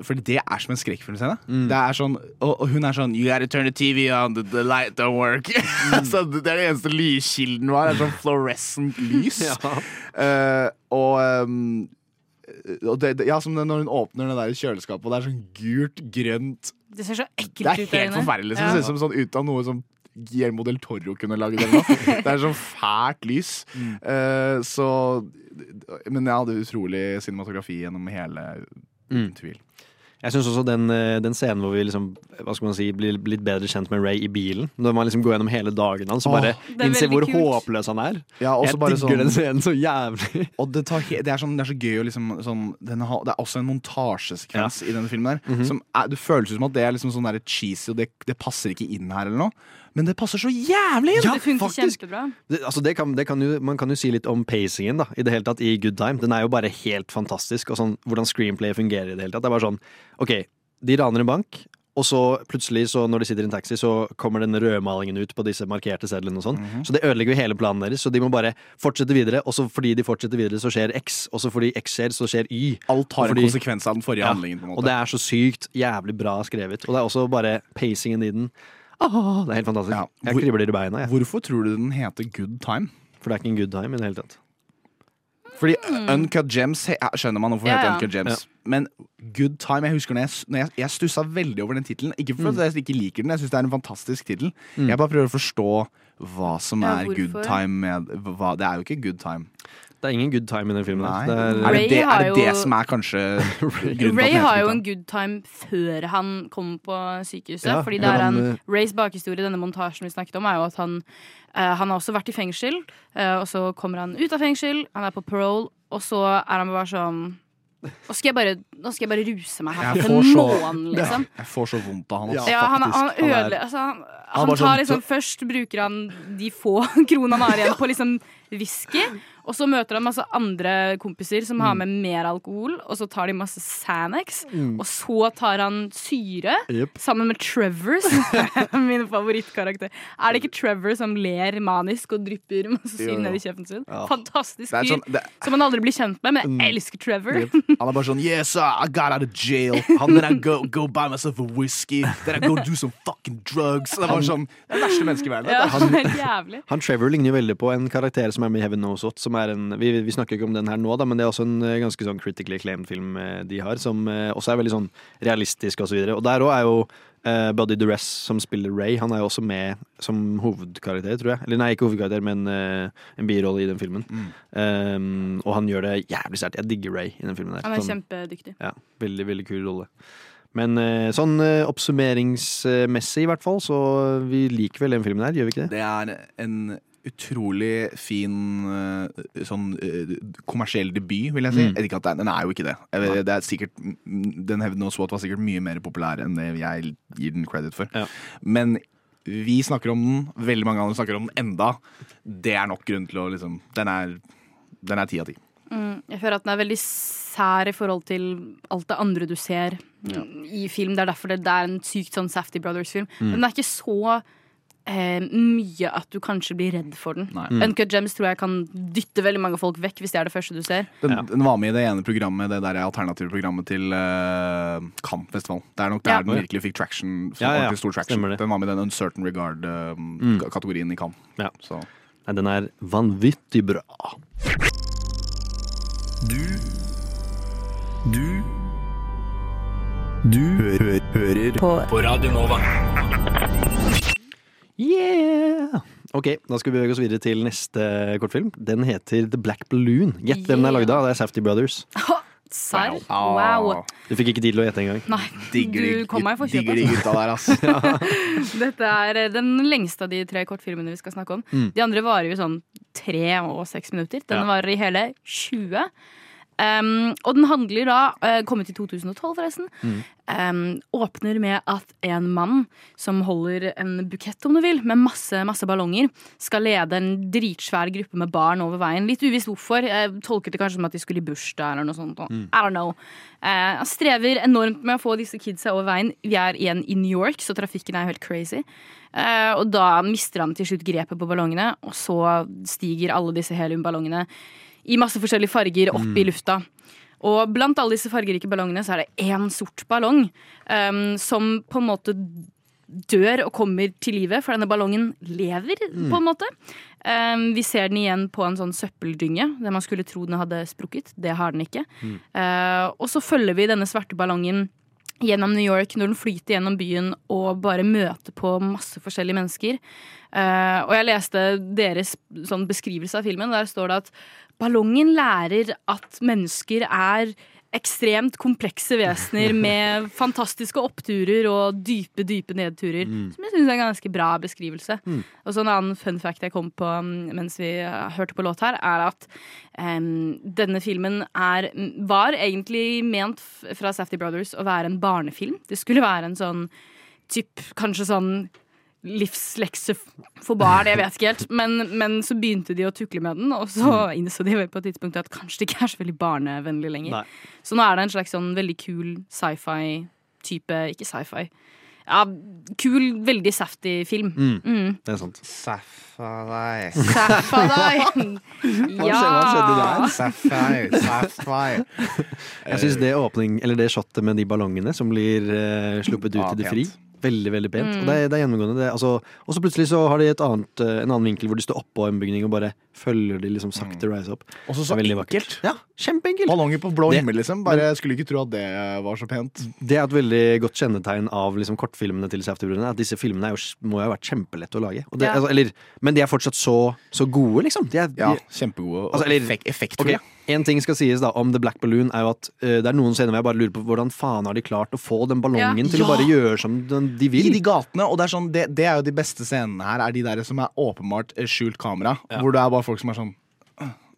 Fordi det er som en skrekkfilmscene. Mm. Det er sånn, og, og hun er sånn You gotta turn the TV on, the, the light don't work. Mm. så det er den eneste lyskilden var. Det er sånn fluorescent lys. Ja. Uh, og um, det, det, ja, som det, når hun åpner det der kjøleskapet, og det er sånn gult, grønt Det ser så ekkelt er ut der helt inne. forferdelig. liksom. Ja. Det ser ut som sånn ut av noe som Guillermo del Toro kunne laget. det. Det er sånn fælt lys. Eh, så Men ja, det er utrolig cinematografi gjennom hele, uten tvil. Jeg syns også den, eh, den scenen hvor vi liksom, hva skal man si, blir litt bedre kjent med Ray i bilen. Når man liksom går gjennom hele dagen hans og bare er innser hvor kult. håpløs han er. Ja, også jeg bare digger sånn- den scenen så jævlig. Og det, tar he det, er sånn, det er så gøy å liksom sånn, den har, Det er også en montasjesekvens i denne filmen. der Mhm. som er, Det føles som at det er liksom sånn der cheesy, og det, det passer ikke inn her, eller noe. Men det passer så jævlig inn! Ja, det funker faktisk. kjempebra. Det, altså det kan, det kan jo, man kan jo si litt om pacingen da, i det hele tatt i Good Time. Den er jo bare helt fantastisk. Og sånn, hvordan screenplay fungerer i det hele tatt. Det er bare sånn, ok, de raner en bank, og så plutselig, så når de sitter i en taxi, så kommer den rødmalingen ut på disse markerte sedlene og sånn. Mhm. Så det ødelegger jo hele planen deres, så de må bare fortsette videre. Og så fordi de fortsetter videre, så skjer X, og så fordi X skjer, så skjer Y. Alt har fordi, en konsekvens av den forrige Ja, handlingen. på en måte Og det er så sykt jævlig bra skrevet. Og det er også bare pacingen i den. Åh, det er helt fantastisk. Ja, Jeg kribler i beina. Jeg. Hvorfor tror du den heter Good Time? For det er ikke en good time i det hele tatt. Fordi Uncut Gems he- ja, skjønner man hvorfor det Ja, heter ja. Uncut Gems. Men Good Time Jeg husker når jeg, når jeg, jeg stussa veldig over den tittelen. Ikke for at jeg ikke liker den, jeg syns det er en fantastisk tittel. Mm. Jeg bare prøver å forstå hva som Ja, er hvorfor? good time med hva, Det er jo ikke good time. Det er ingen good time i den filmen. Nei. Det Er, er, det, det, er det det jo- som er kanskje grunnen Ray har jo en good time før han kommer på sykehuset. Ja, fordi det er han, en eh, Rays bakhistorie, i denne montasjen vi snakket om, er jo at han uh, Han har også vært i fengsel, Uh, og så kommer han ut av fengsel, han er på parole, og så er han bare sånn nå skal, jeg bare, nå skal jeg bare ruse meg her Jeg får en så- måned, liksom. Jeg får så vondt av han. altså. Ja, han, han. Er- ødelegger altså, han, han bare tar sånn- liksom Først bruker han de få kronene han har igjen på liksom whisky. Og så møter han masse andre kompiser som har med mer alkohol. Og så tar de masse Sanex. Mm. Og så tar han syre yep. sammen med Trevor, som er min favorittkarakter. Er det ikke Trevor som ler manisk og drypper masse syre ned i kjeften sin? Ja. Fantastisk fyr. sånn- det- Som man aldri blir kjent med, men Mm. jeg elsker Trevor. Han er bare sånn Yes, I got out of jail. And then I go, go buy myself a whiskey. Then I go do some fucking drugs. Det er bare sånn Det er det verste mennesket i verden. Ja, jævlig. Han Trevor ligner jo veldig på en karakter som er med Heaven Knows What. Som er en, vi, vi snakker ikke om den her nå, da, men det er også en eh, ganske sånn critically acclaimed film eh, de har. Som eh, også er veldig sånn realistisk og så videre. Og der òg er jo uh, Buddy Duress som spiller Ray. Han er jo også med som hovedkarakter, tror jeg. Eller nei, ikke hovedkarakter, men uh, en birolle i den filmen. Um, og han gjør det jævlig sterkt. Jeg digger Ray i den filmen. der Han er Sånn- kjempedyktig. ja, veldig, veldig kul rolle. Men sånn oppsummeringsmessig, i hvert fall, så vi liker vel den filmen her, gjør vi ikke det? Det er en utrolig fin eh, sånn eh, kommersiell debut, vil jeg si. Mm. Jeg ikke at det er, den er jo ikke det. Jeg vet, det er sikkert, mm, den hevden og SWAT var sikkert mye mer populær enn det jeg gir den credit for. Ja. Men vi snakker om den, veldig mange andre snakker om den enda. Det er nok grunn til å liksom Den er er ti av ti. Mm, jeg føler at den er veldig sær i forhold til alt det andre du ser ja. i film. Det er derfor det, det er en sykt sånn Safety Brothers-film. Mm. Men den er ikke så eh, mye at du kanskje blir redd for den. Mm. Uncut Gems tror jeg kan dytte veldig mange folk vekk hvis det er det første du ser. Den, den var med i det ene programmet, det der alternative programmet til uh, Kampfestival. Det er nok der Ja. den virkelig fikk traction. Ja, ja, stor traction. Den var med i den Uncertain Mm. Regard-kategorien i Cannes. Ja. Så. Nei, den er vanvittig bra. Du Du Du hø hører På- på Radio Nova. Yeah! Ok, da skal vi bevege oss videre til neste kortfilm. Den heter The Black Balloon. Gjett hvem den er lagd av. Det er Safety Brothers. Serr? Wow. Wow. Du fikk ikke tid til å gjette engang. Nei, Digger du kom meg kjøpet digger de gutta der, ass. Dette er eh, den lengste av de tre kortfilmene vi skal snakke om. Mm. De andre varer jo sånn tre og seks minutter. Den Ja. varer i hele 20. Um, og den handler da, uh, kommet i 2012 forresten, um, åpner med at en mann som holder en bukett, om du vil, med masse, masse ballonger, skal lede en dritsvær gruppe med barn over veien. Litt uvisst hvorfor. Jeg tolket det kanskje som at de skulle i bursdag eller noe sånt. Mm. I don't know. Uh, strever enormt med å få disse kidsa over veien. Vi er igjen i New York, så trafikken er helt crazy. Uh, og da mister han til slutt grepet på ballongene, og så stiger alle disse heliumballongene i masse forskjellige farger opp i lufta. Og blant alle disse fargerike ballongene så er det én sort ballong um, som på en måte dør og kommer til live, for denne ballongen lever, på en måte. Um, vi ser den igjen på en sånn søppeldynge, der man skulle tro den hadde sprukket. Det har den ikke. Eh, og så følger vi denne svarte ballongen gjennom New York når den flyter gjennom byen og bare møter på masse forskjellige mennesker. Uh, og jeg leste deres sånn beskrivelse av filmen. Der står det at ballongen lærer at mennesker er ekstremt komplekse vesener med fantastiske oppturer og dype, dype nedturer. Som jeg syns er en ganske bra beskrivelse. Og så En annen fun fact jeg kom på um, mens vi uh, hørte på låt her, er at um, denne filmen er, var egentlig ment fra Safety Brothers å være en barnefilm. Det skulle være en sånn typ, kanskje sånn livslekse for barn, jeg vet ikke helt. Men, men så begynte de å tukle med den, og så innså de på et tidspunkt at kanskje det ikke er så veldig barnevennlig lenger. Nei. Så nå er det en slags sånn veldig kul sci-fi-type Ikke sci-fi. Ja, kul, veldig safty film. Mm. Det er sant. Safari. Saffa deg. skjedde- hva skjedde der? Safari. Safari. Jeg syns det åpning, eller det shotet med de ballongene som blir uh, sluppet ut Ja, i det fri. Veldig, veldig pent. Mm. Og det er, det er gjennomgående. Det, altså, og så plutselig så har de et annet, eh, en annen vinkel hvor de står oppå en bygning og bare følger de liksom sakte rise opp. Og så så enkelt. Ja, kjempeenkelt. Ballonger på blå himmel, liksom. Bare skulle ikke tro at det var så pent. Det er et veldig godt kjennetegn av liksom, kortfilmene til Safety-brødrene. At disse filmene er jo, må jo ha vært kjempelette å lage. Og det, Ja. altså, eller, men de er fortsatt så, så gode, liksom. De er, Ja, de, kjempegode Altså, eller- effekt, effektfulle. Ok, En ting skal sies da om The Black Balloon, er jo at uh, det er noen scener hvor jeg bare lurer på hvordan faen har de klart å få den ballongen Ja. til å bare gjøre som de vil. I de gatene, og det er, sånn, det, det er jo de beste scenene her, er de der som er åpenbart eh, skjult kamera. Hvor det er bare folk som er sånn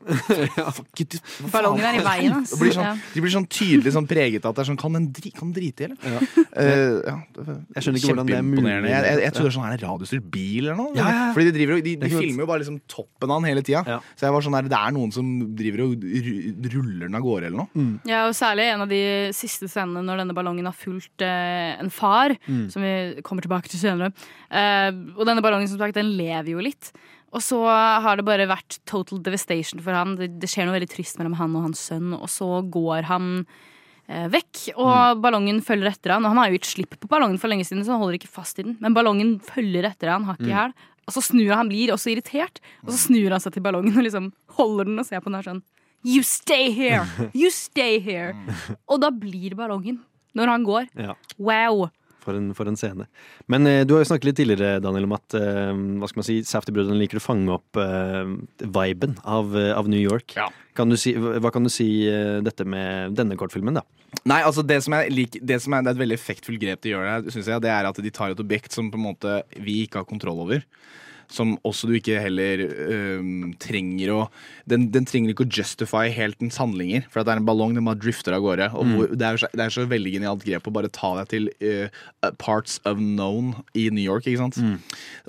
Fuck it. Ballongen er i veien, ass. Blir sånn, Ja. De blir sånn tydelig sånn preget at det er sånn Kan den dri, kan drite i, eller? Eh, ja, det- Jeg skjønner ikke hvordan det er mulig. Jeg, jeg, jeg tror det er sånn her radiostyrt bil eller noe. Ja, ja, ja. Fordi de, driver, de, de er filmer jo bare liksom toppen av den hele tida. Ja. Så jeg var sånn her, det er noen som driver og ru- ruller den av gårde eller noe. Ja, og særlig en av de siste scenene når denne ballongen har fulgt eh, en far, som vi kommer tilbake til senere. Eh, og denne ballongen som sagt, den lever jo litt. Og så har det bare vært total devastation for han. Det, det skjer noe veldig trist mellom han og hans sønn, og så går han eh, vekk. Og ballongen følger etter han. Og han har jo gitt slipp på ballongen for lenge siden, så han holder ikke fast i den. Men ballongen følger etter han, hakk i hæl. Og så snur han, han blir også irritert, og så snur han seg til ballongen og liksom holder den og ser på den her sånn You stay here! You stay here! Og da blir ballongen når han går. Ja. Wow! For en, for en scene. Men eh, du har jo snakket litt tidligere Daniel, om at eh, hva skal man si, Safety-brødrene liker å fange opp eh, viben av, eh, av New York. Kan du si, hva kan du si eh, dette med denne kortfilmen, da? Nei, altså det som, lik, det som er, det er et veldig effektfullt grep de gjør der, synes jeg, det er at de tar et objekt som på en måte vi ikke har kontroll over. Som også du ikke heller um, trenger å den, den trenger ikke å justify helt dens handlinger. For at det er en ballong, den bare drifter av gårde. Og hvor, det, er, så- det er så veldig genialt grep å bare ta deg til uh, parts of known i New York. ikke sant?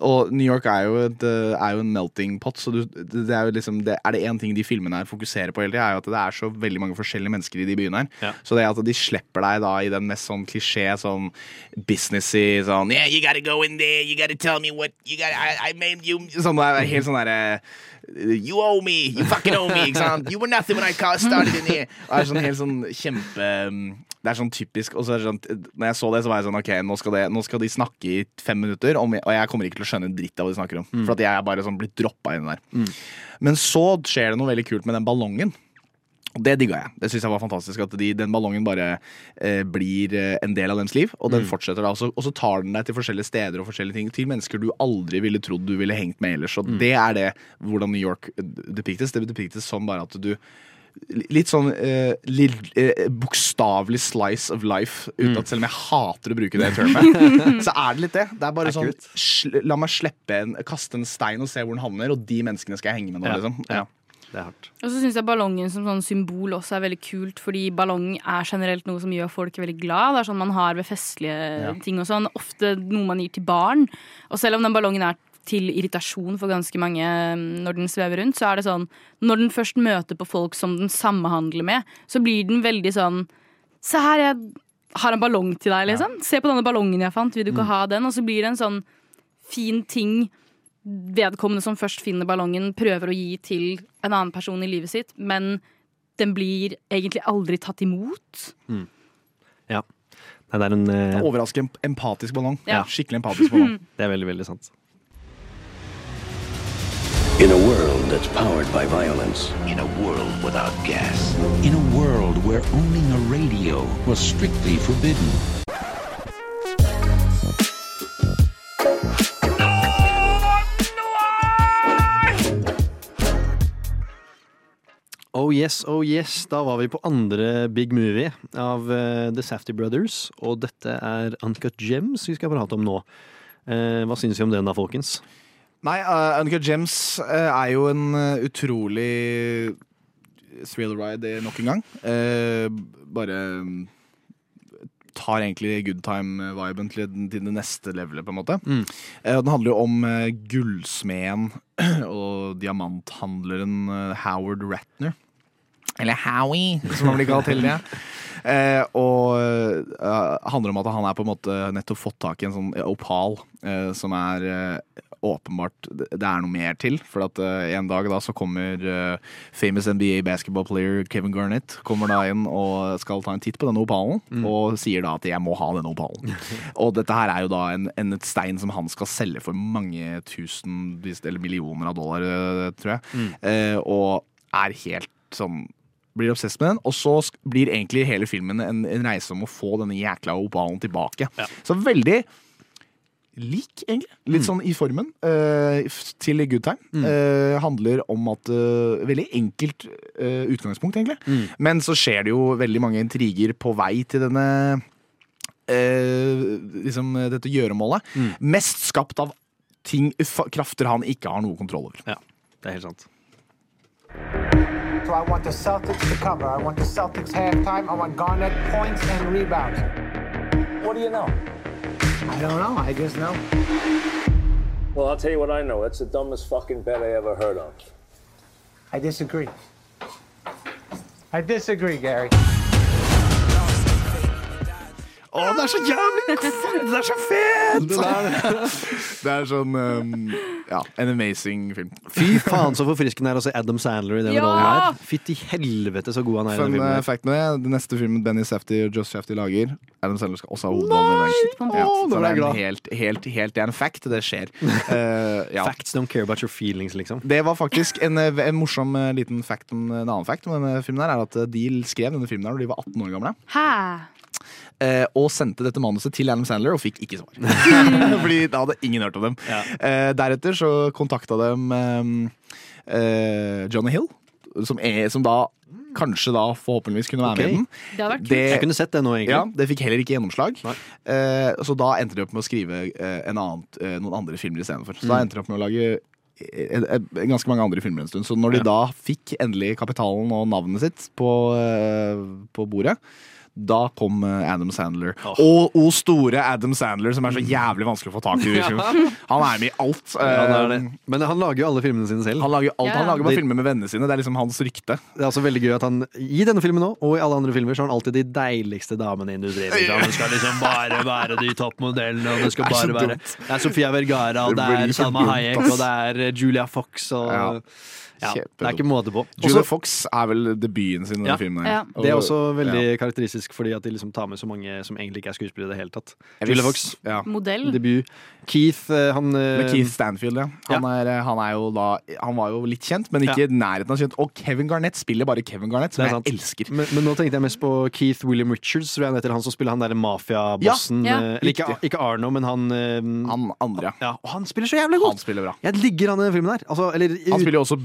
Og New York er jo, et, øh, er jo en melting pot. Så du, det det er jo liksom det, Er det én ting de filmene her fokuserer på hele tida, er jo at det er så veldig mange forskjellige mennesker i de byene her. Ja. Så det at de slipper deg da i den mest sånn klisjé, sånn businessy sånn Yeah, you gotta go in there, you gotta tell me what you gotta I, I made you Sånn det er helt sånn derre You owe me, you fucking owe me, ikke sant? You were nothing when I started in here. Det er sånn helt sånn kjempe Det er sånn typisk. Og så sånn, når jeg så det, så var jeg sånn OK, nå skal, det, nå skal de snakke i fem minutter, om, og jeg kommer ikke til å skjønne en dritt av hva de snakker om. For at jeg er bare sånn blitt droppa inn der. Men så skjer det noe veldig kult med den ballongen. Det digga jeg. Det synes jeg var fantastisk At de, den ballongen bare eh, blir eh, en del av deres liv. Og den fortsetter da Og så- og så tar den deg til forskjellige steder og forskjellige ting til mennesker du aldri ville trodd du ville hengt med ellers. Og det er det hvordan New York eh, depiktes. Det depiktes som bare at du Litt sånn eh, eh, bokstavelig slice of life, uten at selv om jeg hater å bruke det termet, så er det litt det. Det er bare sånn La meg slippe en, kaste en stein og se hvor den havner, og de menneskene skal jeg henge med nå, Ja, liksom. ja. Ja. Det er hardt. Og så syns jeg ballongen som sånn symbol også er veldig kult, fordi ballong er generelt noe som gjør folk veldig glad. Det er sånn man har ved festlige Ja. ting og sånn. Ofte noe man gir til barn. Og selv om den ballongen er til irritasjon for ganske mange mm, når den svever rundt, så er det sånn Når den først møter på folk som den samhandler med, så blir den veldig sånn Se her, jeg har en ballong til deg, liksom. Se på denne ballongen jeg fant, vil du ikke ha den? Og så blir det en sånn fin ting vedkommende som først finner ballongen, prøver å gi til en annen person i livet sitt, men den blir egentlig aldri tatt imot. Ja. Nei, det er en eh, Overraskende empatisk ballong. Ja. Skikkelig empatisk ballong. Det er veldig, veldig sant. In a world that's powered by violence. In a world without gas. In a world where owning a radio was strictly forbidden. Yes, oh yes. Da var vi på andre big movie av uh, The Safety Brothers. Og dette er Uncut Gems vi skal prate om nå. Uh, hva synes vi om den da, folkens? Nei, uh, Uncut Gems er jo en utrolig thrill ride nok en gang. Bare tar egentlig good time-viben til, til det neste levelet, på en måte. Mm. Den handler jo om gullsmeden og diamanthandleren Howard Ratner. Eller Howie, som han blir kalt hele tida. Eh, og eh, handler om at han er på en måte nettopp fått tak i en sånn opal eh, som er eh, åpenbart det er noe mer til. For at eh, en dag da så kommer eh, famous NBA basketball player Kevin Garnett kommer da inn og skal ta en titt på denne opalen, og sier da at 'jeg må ha denne opalen'. og dette her er jo da en, en et stein som han skal selge for mange tusen eller millioner av dollar, tror jeg. Eh, og er helt sånn blir obsess med den, og så blir egentlig hele filmen en, en reise om å få denne jækla opalen tilbake. Så veldig lik, egentlig. Litt sånn i formen uh, til Good Time. Eh, handler om at uh, Veldig enkelt utgangspunkt, egentlig. Men så skjer det jo veldig mange intriger på vei til denne liksom dette gjøremålet. Mest skapt av ting, krafter han ikke har noe kontroll over. Ja, det er helt sant. I want the Celtics to cover. I want the Celtics halftime. I want Garnett points and rebounds. What do you know? I don't know. I just know. Well, I'll tell you what I know. It's the dumbest fucking bet I ever heard of. I disagree. I disagree, Gary. Å, det er så jævlig Det er så fett! Det er sånn um, Ja, en amazing film. Fy faen så forfriskende det er å se Adam Sandler i den Ja! rollen her. Fytti helvete så god han er i den filmen. uh, fact med det, den neste filmen Benny Safty og Josh Safdie lager, Adam Sandler skal også ha hovedrollen Ja, så det er en helt, helt, helt Det er en fact, det skjer. Uh, ja. Facts don't care about your feelings, liksom. Det var faktisk en, uh, en morsom uh, liten fact om en annen fact om denne filmen her, er at de skrev denne filmen her når de var 18 år gamle. Hæ? Eh, og sendte dette manuset til Adam Sandler og fikk ikke svar. Fordi da hadde ingen hørt om dem. Eh, deretter så kontakta dem eh, eh, Johnny Hill, som, er, som da kanskje da forhåpentligvis kunne være okay. med i den. Det har vært kult. Jeg kunne sett det nå, egentlig. Ja, Det fikk heller ikke gjennomslag. Eh, så da endte de opp med å skrive eh, en annet, eh, noen andre filmer istedenfor. Så da Mm. endte de opp med å lage eh, eh, ganske mange andre filmer en stund. Så når de da fikk endelig kapitalen og navnet sitt på, på bordet, da kom eh, Adam Sandler. Og o store Adam Sandler, som er så jævlig vanskelig å få tak i. ja. Han er med i alt. Ja, han det. Eh, Men han lager jo alle filmene sine selv. Han lager alt, Yeah. han lager bare filmer med vennene sine. Det er liksom hans rykte. Det er også veldig gøy at han i denne filmen også, og i alle andre filmer så har han alltid de deiligste damene i industrien. Liksom. Det skal liksom bare være de toppmodellene, og det skal Det er bare være. Det er Sofia Vergara, og Det det er for Salma Hayek, og det er Julia Fox og Ja. Ja, Det er ikke måte på. Julia Også- Fox er vel debuten sin i Ja. filmen. Ja. Det er også veldig ja. karakteristisk fordi at de liksom tar med så mange som egentlig ikke er skuespillere i det hele tatt. Julia Fox, Ja. Modell. debut. Keith, eh, han eh, Med Keith Stanfield, ja. Han, er, eh, han er jo da Han var jo litt kjent, men ikke Ja. i nærheten av kjent. Og Kevin Garnett spiller bare Kevin Garnett, som er jeg sant. elsker. Men, men nå tenkte jeg mest på Keith William Richards, tror jeg han heter. Han som spiller han derre mafiabossen. Ja, ja. eh, Eller ikke, ikke Arno, men han Han andre, ja. ja, Og han spiller så jævlig godt! Han spiller bra. Jeg digger han i den filmen der. Altså, eller, Han spiller jo også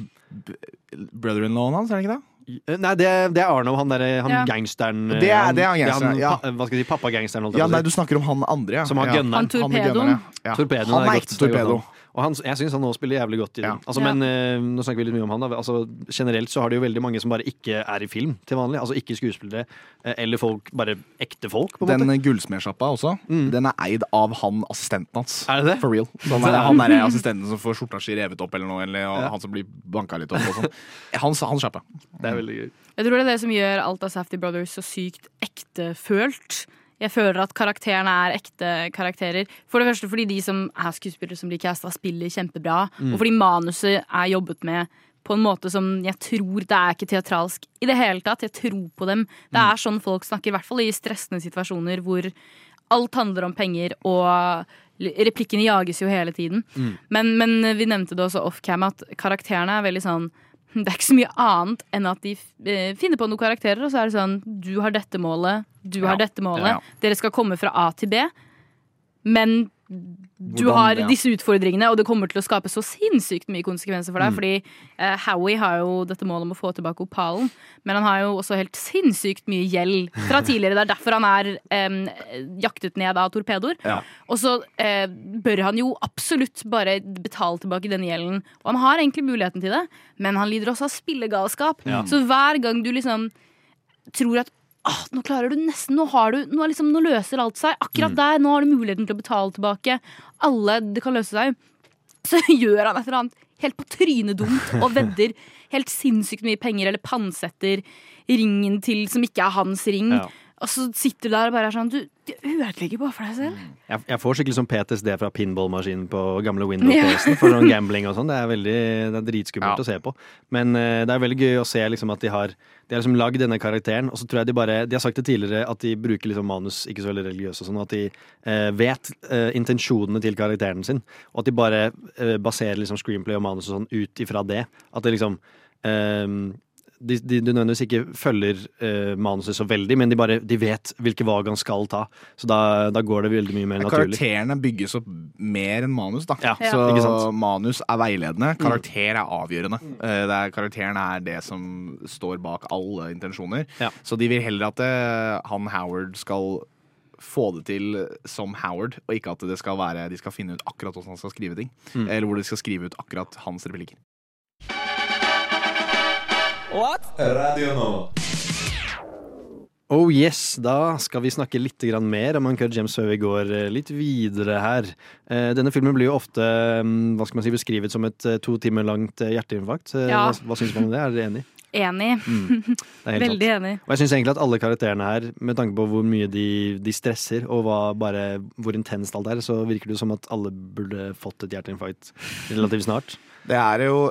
brother-in-lawen hans, er det ikke det? Nei, det, er- det er Arno, han der, han Ja. gangsteren. eh, Det er- han- det er han gangsteren, ja. pa- Hva skal jeg si, pappagangsteren, Ja, nei, du snakker om han andre, ja. Som har ja. gunneren. Han er torpedoen. Han, ja. Torpedoen Han er er ekte er torpedo. Og han, jeg syns han nå spiller jævlig godt i den. Altså, Ja. Men eh, nå snakker vi litt mye om han. Da. Altså, generelt så har det jo veldig mange som bare ikke er i film til vanlig. Altså ikke skuespillere, eh, eller folk, bare ekte folk, på en Den måte. Den gullsmedsjappa også, den er eid av han assistenten hans. Er det det? For real. Så han er, han er assistenten som får skjorta si revet opp, eller noe, eller og Ja. han som blir banka litt opp. Og sånn. Han, hans sjappe. Det er veldig gøy. Jeg tror det er det som gjør alt av Safety Brothers så sykt ektefølt. Jeg føler at karakterene er ekte karakterer. For det første fordi de som er skuespillere som blir casta, spiller kjempebra. Mm. Og fordi manuset er jobbet med på en måte som jeg tror Det er ikke teatralsk i det hele tatt. Jeg tror på dem. Det er sånn folk snakker, i hvert fall i stressende situasjoner hvor alt handler om penger, og replikkene jages jo hele tiden. Men, men vi nevnte det også off-cam at karakterene er veldig sånn det er ikke så mye annet enn at de eh, finner på noen karakterer, og så er det sånn Du har dette målet, du har dette målet. Dere skal komme fra A til B. Men du Hvordan- har disse utfordringene, og det kommer til å skape så sinnssykt mye konsekvenser for deg. Mm. Fordi eh, Howie har jo dette målet om å få tilbake opalen, men han har jo også helt sinnssykt mye gjeld fra tidligere. Det er derfor han er em, jaktet ned av torpedoer. Ja. Og så eh, bør han jo absolutt bare betale tilbake denne gjelden. Og han har egentlig muligheten til det, men han lider også av spillegalskap. Ja. Så hver gang du liksom tror at ah, nå klarer du nesten, nå, har du, nå, liksom, nå løser alt seg. Akkurat Mm. der, nå har du muligheten til å betale tilbake. Alle, det kan løse seg. Så gjør han et eller annet helt på trynet dumt og vedder helt sinnssykt mye penger eller pantsetter ringen til som ikke er hans ring. Ja. Og så sitter du der og bare er sånn Du, du ødelegger bare for deg selv. Jeg, jeg får skikkelig sånn PTSD fra pinballmaskinen på gamle Windows-PC-en for sånn gambling og sånn. Det er veldig, det er dritskummelt å se på. Men uh, det er veldig gøy å se liksom at de har De har liksom lagd denne karakteren, og så tror jeg de bare De har sagt det tidligere at de bruker liksom manus ikke så veldig religiøse og sånn, at de uh, vet uh, intensjonene til karakteren sin, og at de bare baserer liksom screenplay og manus og sånn ut ifra det. At det liksom eh, de, de, de nødvendigvis ikke følger eh, manuset så veldig, men de bare de vet hvilke valg han skal ta. Så da, da går det veldig mye mer naturlig. Karakterene bygges opp mer enn manus, da. Ja, Så ikke manus er veiledende, karakter er avgjørende. Eh, Det er, karakteren er det som står bak alle intensjoner. Så de vil heller at det, han Howard skal få det til som Howard, og ikke at det skal være, de skal finne ut akkurat hvordan han skal skrive ting. Mm. Eller hvor de skal skrive ut akkurat hans replikker. Radio Nova. Oh yes, da skal vi snakke litt mer om Uncut Gems før vi går eh, litt videre her. Eh, Denne filmen blir jo ofte mm, hva skal man si, beskrevet som et eh, to timer langt hjerteinfarkt. Ja. Hva, hva syns man om det? Er dere enig? Enig. Mm, Veldig sant. enig. Og jeg syns egentlig at alle karakterene her, med tanke på hvor mye de, de stresser, og hva, bare hvor intenst alt er, så virker det jo som at alle burde fått et hjerteinfarkt relativt snart. Det er jo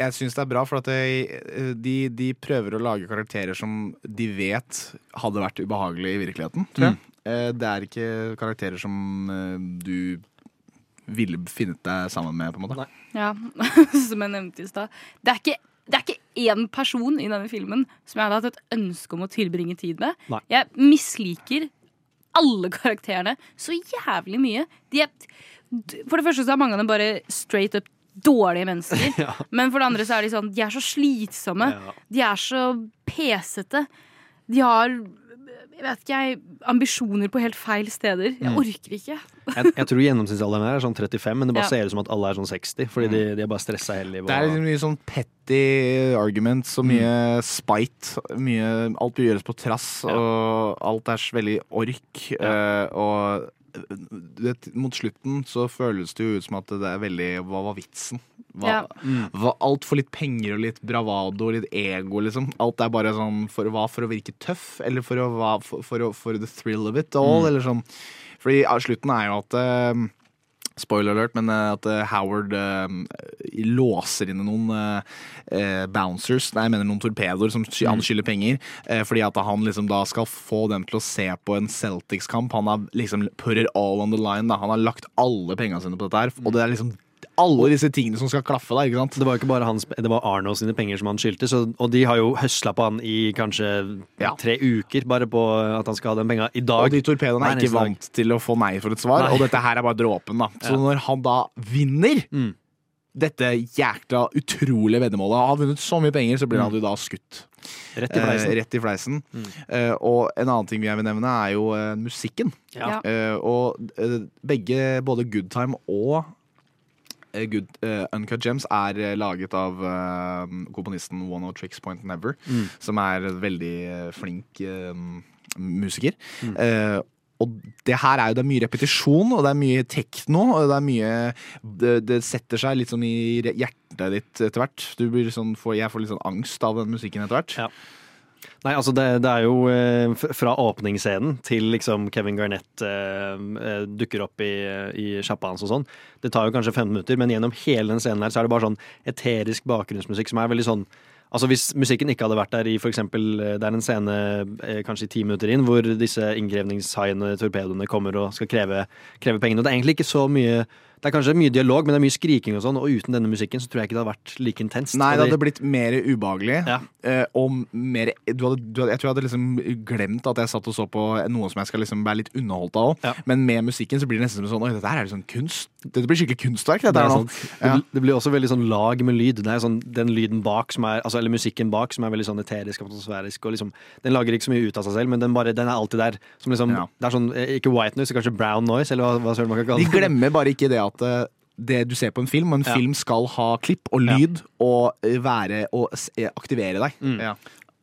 Jeg syns det er bra, for at det, de, de prøver å lage karakterer som de vet hadde vært ubehagelige i virkeligheten, tror jeg. Mm. Det er ikke karakterer som eh, du ville funnet deg sammen med, på en måte. Ja, som jeg nevnte i stad. Det er ikke det er ikke én person i denne filmen som jeg hadde hatt et ønske om å tilbringe tid med. Nei. Jeg misliker alle karakterene så jævlig mye. De er, for det første så er mange av dem bare straight up dårlige mennesker. Ja. Men for det andre så er de sånn De er så slitsomme. Ja. De er så pesete. De har jeg vet ikke, jeg, ambisjoner på helt feil steder. Jeg Mm. orker ikke. Jeg, jeg tror gjennomsnittsalderen er sånn 35, men det bare Ja. ser ut som at alle er sånn 60. Fordi de, de er bare stressa hele livet. Det er liksom mye sånn petty arguments og mye spite. Mye, alt gjøres på trass, og alt er så veldig ork. eh, og vet, mot slutten så føles det jo ut som at det er veldig Hva var vitsen? Hva, Ja. Mm. hva, alt for litt penger og litt bravado og litt ego, liksom. Alt er bare sånn for hva? For å virke tøff, eller for, å, for, for, for the thrill of it all, Mm. eller sånn. Fordi ja, slutten er jo at eh, Spoiler alert, men eh, at eh, Howard eh, låser inne noen bouncers, nei, jeg mener noen torpedoer som sky- han skylder penger, fordi at han liksom da skal få dem til å se på en Celtics-kamp. Han har liksom put it all on the line. Da. Han har lagt alle pengene sine på dette her, og det er liksom alle disse tingene som skal klaffe. da, ikke sant? Det var jo ikke bare hans, det var Arno sine penger som han skyldte, så, og de har jo høsla på han i kanskje tre uker bare på at han skal ha den penga i dag. Og de torpedoene er ikke dag. vant til å få nei for et svar, Nei. og dette her er bare dråpen. da. Så Ja. Mm. når han da vinner dette jækla utrolige veddemålet, og har vunnet så mye penger, så blir han jo da skutt. Rett i fleisen. Eh, rett i fleisen. Eh, og en annen ting jeg vil nevne, er jo eh, musikken. Ja. Eh, og eh, begge, både Good Time og Good, uh, Uncut Gems er eh, laget av uh, komponisten One of Tricks Point Never, Mm. som er veldig eh, flink uh, musiker. Mm. Eh, og det her er jo det er mye repetisjon, og det er mye tekno, og det er mye Det, det setter seg litt sånn i hjertet ditt etter hvert. Du blir sånn, får, jeg får litt sånn angst av den musikken etter hvert. Nei, altså det, det er jo eh, fra åpningsscenen til liksom Kevin Garnett eh, eh, dukker opp i, i sjappa hans og sånn. Det tar jo kanskje 15 minutter, men gjennom hele den scenen her så er det bare sånn eterisk bakgrunnsmusikk som er veldig sånn Altså Hvis musikken ikke hadde vært der i for eksempel, eh, Det er en scene kanskje ti minutter inn hvor disse innkrevningshaiene, torpedoene, kommer og skal kreve, kreve pengene. Og det er egentlig ikke så mye Det er kanskje mye dialog, men det er mye skriking og sånn, og uten denne musikken så tror jeg ikke det hadde vært like intenst. Nei, det hadde blitt mer ubehagelig. Ja. og mer du hadde, du hadde, Jeg tror jeg hadde liksom glemt at jeg satt og så på noe som jeg skal liksom være litt underholdt av òg. Men med musikken så blir det nesten som sånn Oi, dette her er liksom kunst. Dette blir skikkelig kunstverk. Dette Det, er nå. sant. det, blir også veldig sånn lag med lyd. Det er sånn, den lyden bak som er, altså, eller musikken bak som er veldig sånn eterisk atmosfærisk. Og liksom, den lager ikke så mye ut av seg selv, men den, bare, den er alltid der. Som liksom, Det er sånn, eh, ikke white noise, kanskje brown noise, eller hva, hva søren man kan kalle De glemmer bare ikke det at eh, det du ser på en film, og en Ja. film skal ha klipp og lyd og eh, være og eh, aktivere deg. Mm. Ja.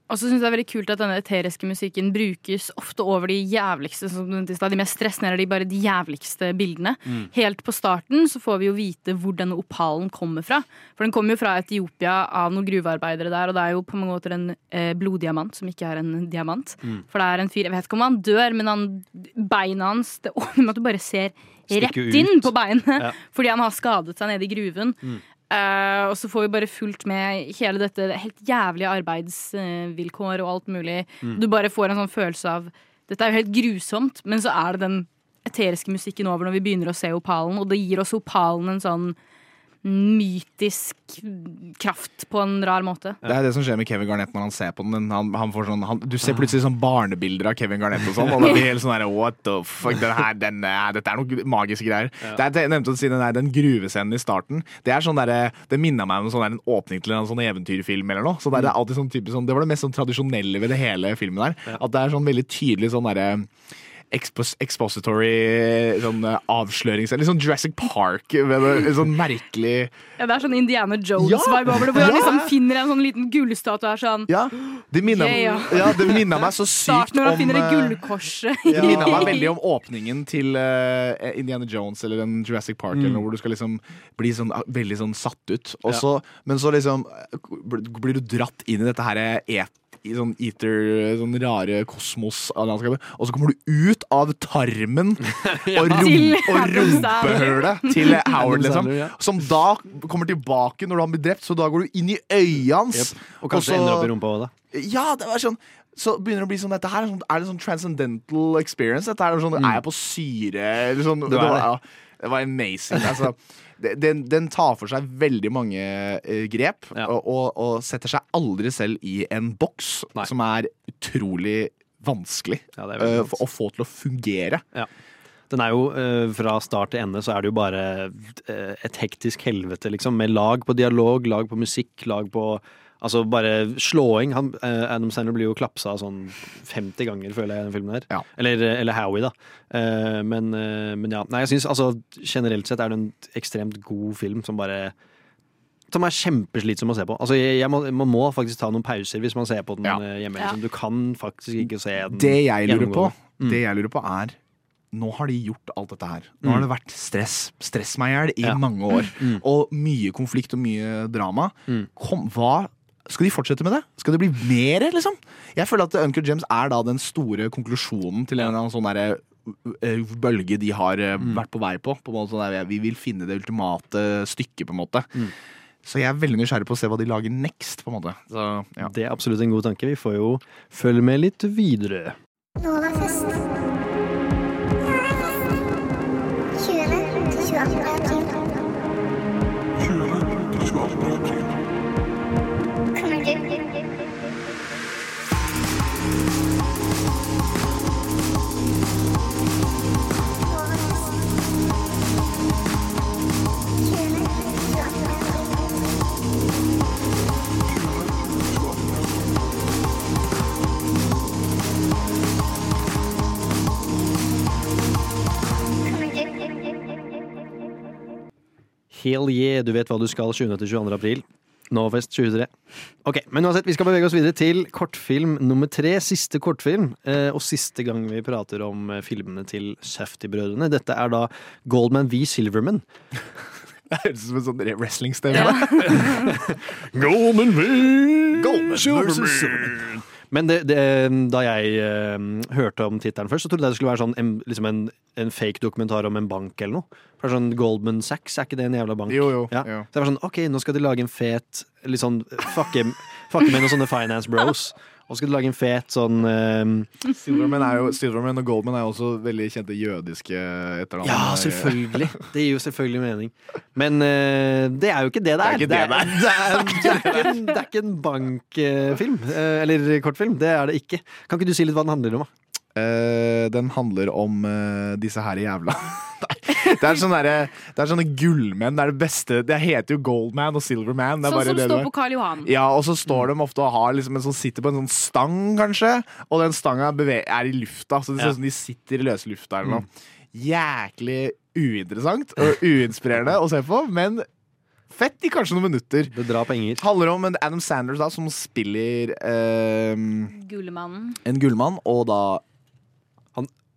Og så synes jeg det er veldig kult at denne eteriske musikken brukes ofte over de jævligste, de mest stressende eller de bare de jævligste bildene. Mm. Helt på starten så får vi jo vite hvor denne opalen kommer fra. For den kommer jo fra Etiopia av noen gruvearbeidere der, og det er jo på mange måter en eh, bloddiamant som ikke er en diamant. Mm. For det er en fyr, jeg vet ikke om han dør, men han, beina hans Det åpner med at du bare ser Rett ut. inn på beinet Ja. fordi han har skadet seg nede i gruven. Mm. Uh, og så får vi bare fulgt med hele dette helt jævlige arbeidsvilkår og alt mulig. Mm. Du bare får en sånn følelse av Dette er jo helt grusomt, men så er det den eteriske musikken over når vi begynner å se opalen, og det gir oss opalen en sånn mytisk kraft på en rar måte. Det er det som skjer med Kevin Garnett når han ser på den. Han, han får sånn, han, du ser plutselig sånn barnebilder av Kevin Garnett og sånn, og det blir helt sånn der, what the fuck, den her, den, er- dette er noen magiske greier. Ja. Det er, jeg nevnte å si den, der, den gruvescenen i starten, det er sånn der, det minner meg om sånn der, en åpning til en sånn eventyrfilm eller noe. Så det, er alltid sånn type, sånn, det var det mest sånn tradisjonelle ved det hele filmen der. At det er sånn veldig tydelig sånn derre expos expository sånn eh, avslørings... Litt sånn Jurassic Park. Med en sånn merkelig Ja, det er sånn Indiana Jones-vibe Ja! over det, hvor han liksom finner en sånn liten gullstatue og er sånn Ja, det minner, Yeah. ja, det minner meg så sykt Starten når han om finner det gullkorset. Ja. Det minner meg veldig om åpningen til uh, Indiana Jones eller en Jurassic Park, eller Mm. noe, hvor du skal liksom bli sånn, ah, veldig sånn satt ut. Også, Ja. men så liksom eh, blir du dratt inn i dette her et, sånn eater, sånn rare kosmos-landskapet, og så kommer du ut av tarmen Ja. og, rump og rumpehølet til Howard, liksom. Som da kommer tilbake når han blir drept, så da går du inn i øyet hans. Yep. Og kanskje så- ender opp i rumpa òg, da. ja, det var sånn så begynner det å bli sånn Dette her er, sånn, er det sånn transcendental experience. Dette er, sånn, er jeg på syre? Eller sånn, det, var, det. ja, det var amazing. Altså, den, den tar for seg veldig mange uh, grep, og, og, og setter seg aldri selv i en boks, som er utrolig vanskelig ja, er eh, for å få til å fungere. Ja. Den er jo uh, Fra start til ende så er det jo bare et hektisk helvete, liksom. Med lag på dialog, lag på musikk, lag på Altså bare slåing. Han, eh, Adam Sandler blir jo klapsa sånn 50 ganger, føler jeg, i den filmen her. Eller, eller Howie, da. Eh, men, eh, men ja. Nei, jeg syns altså generelt sett er det en ekstremt god film som bare som er kjempeslitsom å se på. Altså, jeg, jeg må, man må faktisk ta noen pauser hvis man ser på den ja. hjemme. Liksom. Du kan faktisk ikke se den Det jeg lurer på, mm. det jeg lurer på er nå har de gjort alt dette her. Nå har Mm. det vært stress. Stress meg i hjel i Ja. mange år. Mm. Og mye konflikt og mye drama. Kom, hva Skal de fortsette med det? Skal det bli mer, liksom? Jeg føler at Uncle James er da den store konklusjonen til en eller annen sånn derre uh, bølge de har uh, Mm. vært på vei på. på en måte sånn der, vi vil finne det ultimate stykket, på en måte. Mm. Så jeg er veldig nysgjerrig på å se hva de lager next. på en måte Så, ja. Det er absolutt en god tanke. Vi får jo følge med litt videre. Novafest. 20. Hell yeah, du vet hva du skal 20. til 22. april. Nofest 23. Ok, men uansett, Vi skal bevege oss videre til kortfilm nummer tre. Siste kortfilm, eh, og siste gang vi prater om eh, filmene til Safety-brødrene. Dette er da Goldman V. Silverman. Det høres ut som en sånn wrestlingstemme. Ja. Goldman V. Goldman Silverman. Men det, det, da jeg eh, hørte om tittelen først, så trodde jeg det skulle være sånn, en, liksom en, en fake dokumentar om en bank eller noe. For sånn Goldman Sachs, er ikke det en jævla bank? Jo, jo, Ja. jo. Så jeg var sånn, ok, nå skal de lage en fet Litt sånn fucke, fucke med noen sånne finance bros. Og skal du lage en fet sånn uh, Silverman, er jo, Silverman og Goldman er jo også veldig kjente jødiske etternavn. Ja, selvfølgelig. Det gir jo selvfølgelig mening. Men uh, det er jo ikke det det er. Det er ikke en, bankfilm. Uh, eller kortfilm. Det er det ikke. Kan ikke du si litt hva den handler om? da? Eh, den handler om disse her jævla Nei, det er, sånne det er sånne gullmenn. Det er det beste Det heter jo Goldman og Silverman. Er Sånn som det står på Karl Johan. Ja, og så står de ofte og har liksom en sånn, sitter på en sånn stang, kanskje. Og den stanga er i lufta, så det ser Ja. som de sitter i løse lufta eller noe. Jæklig uinteressant og uinspirerende å se på, men fett i kanskje noen minutter. Det drar penger. Handler om en Adam Sanders da, som spiller eh, Gullmannen. en gullmann, og da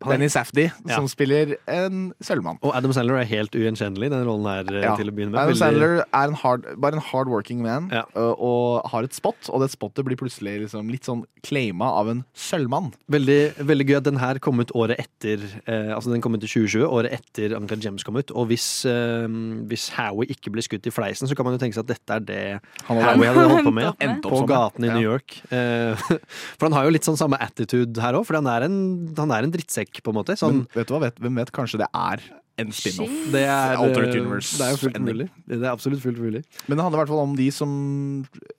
Han, Benny Safdie, Ja. som spiller en sølvmann. Og Adam Sandler er helt ugjenkjennelig den rollen her eh, Ja. til å begynne med. Adam Sandler er en hard, bare en hardworking man Ja. og har et spot, og det spottet blir plutselig liksom litt sånn claima av en sølvmann. Veldig, veldig gøy at den her kom ut året etter eh, Altså den kom ut i 2020, året etter Uncle James kom ut. Og hvis, eh, hvis Howie ikke ble skutt i fleisen, så kan man jo tenke seg at dette er det Han Howie hadde holdt på med. opp På gaten i. New York. Eh, for han har jo litt sånn samme attitude her òg, for han er, en, han er en drittsekk, på en måte. Sånn, Men vet du hva, vet, hvem vet? Kanskje det er en spin-off. det er, Alternate eh, Universe. Det er fullt mulig. Det er absolutt fullt mulig. Men det handler i hvert fall om de som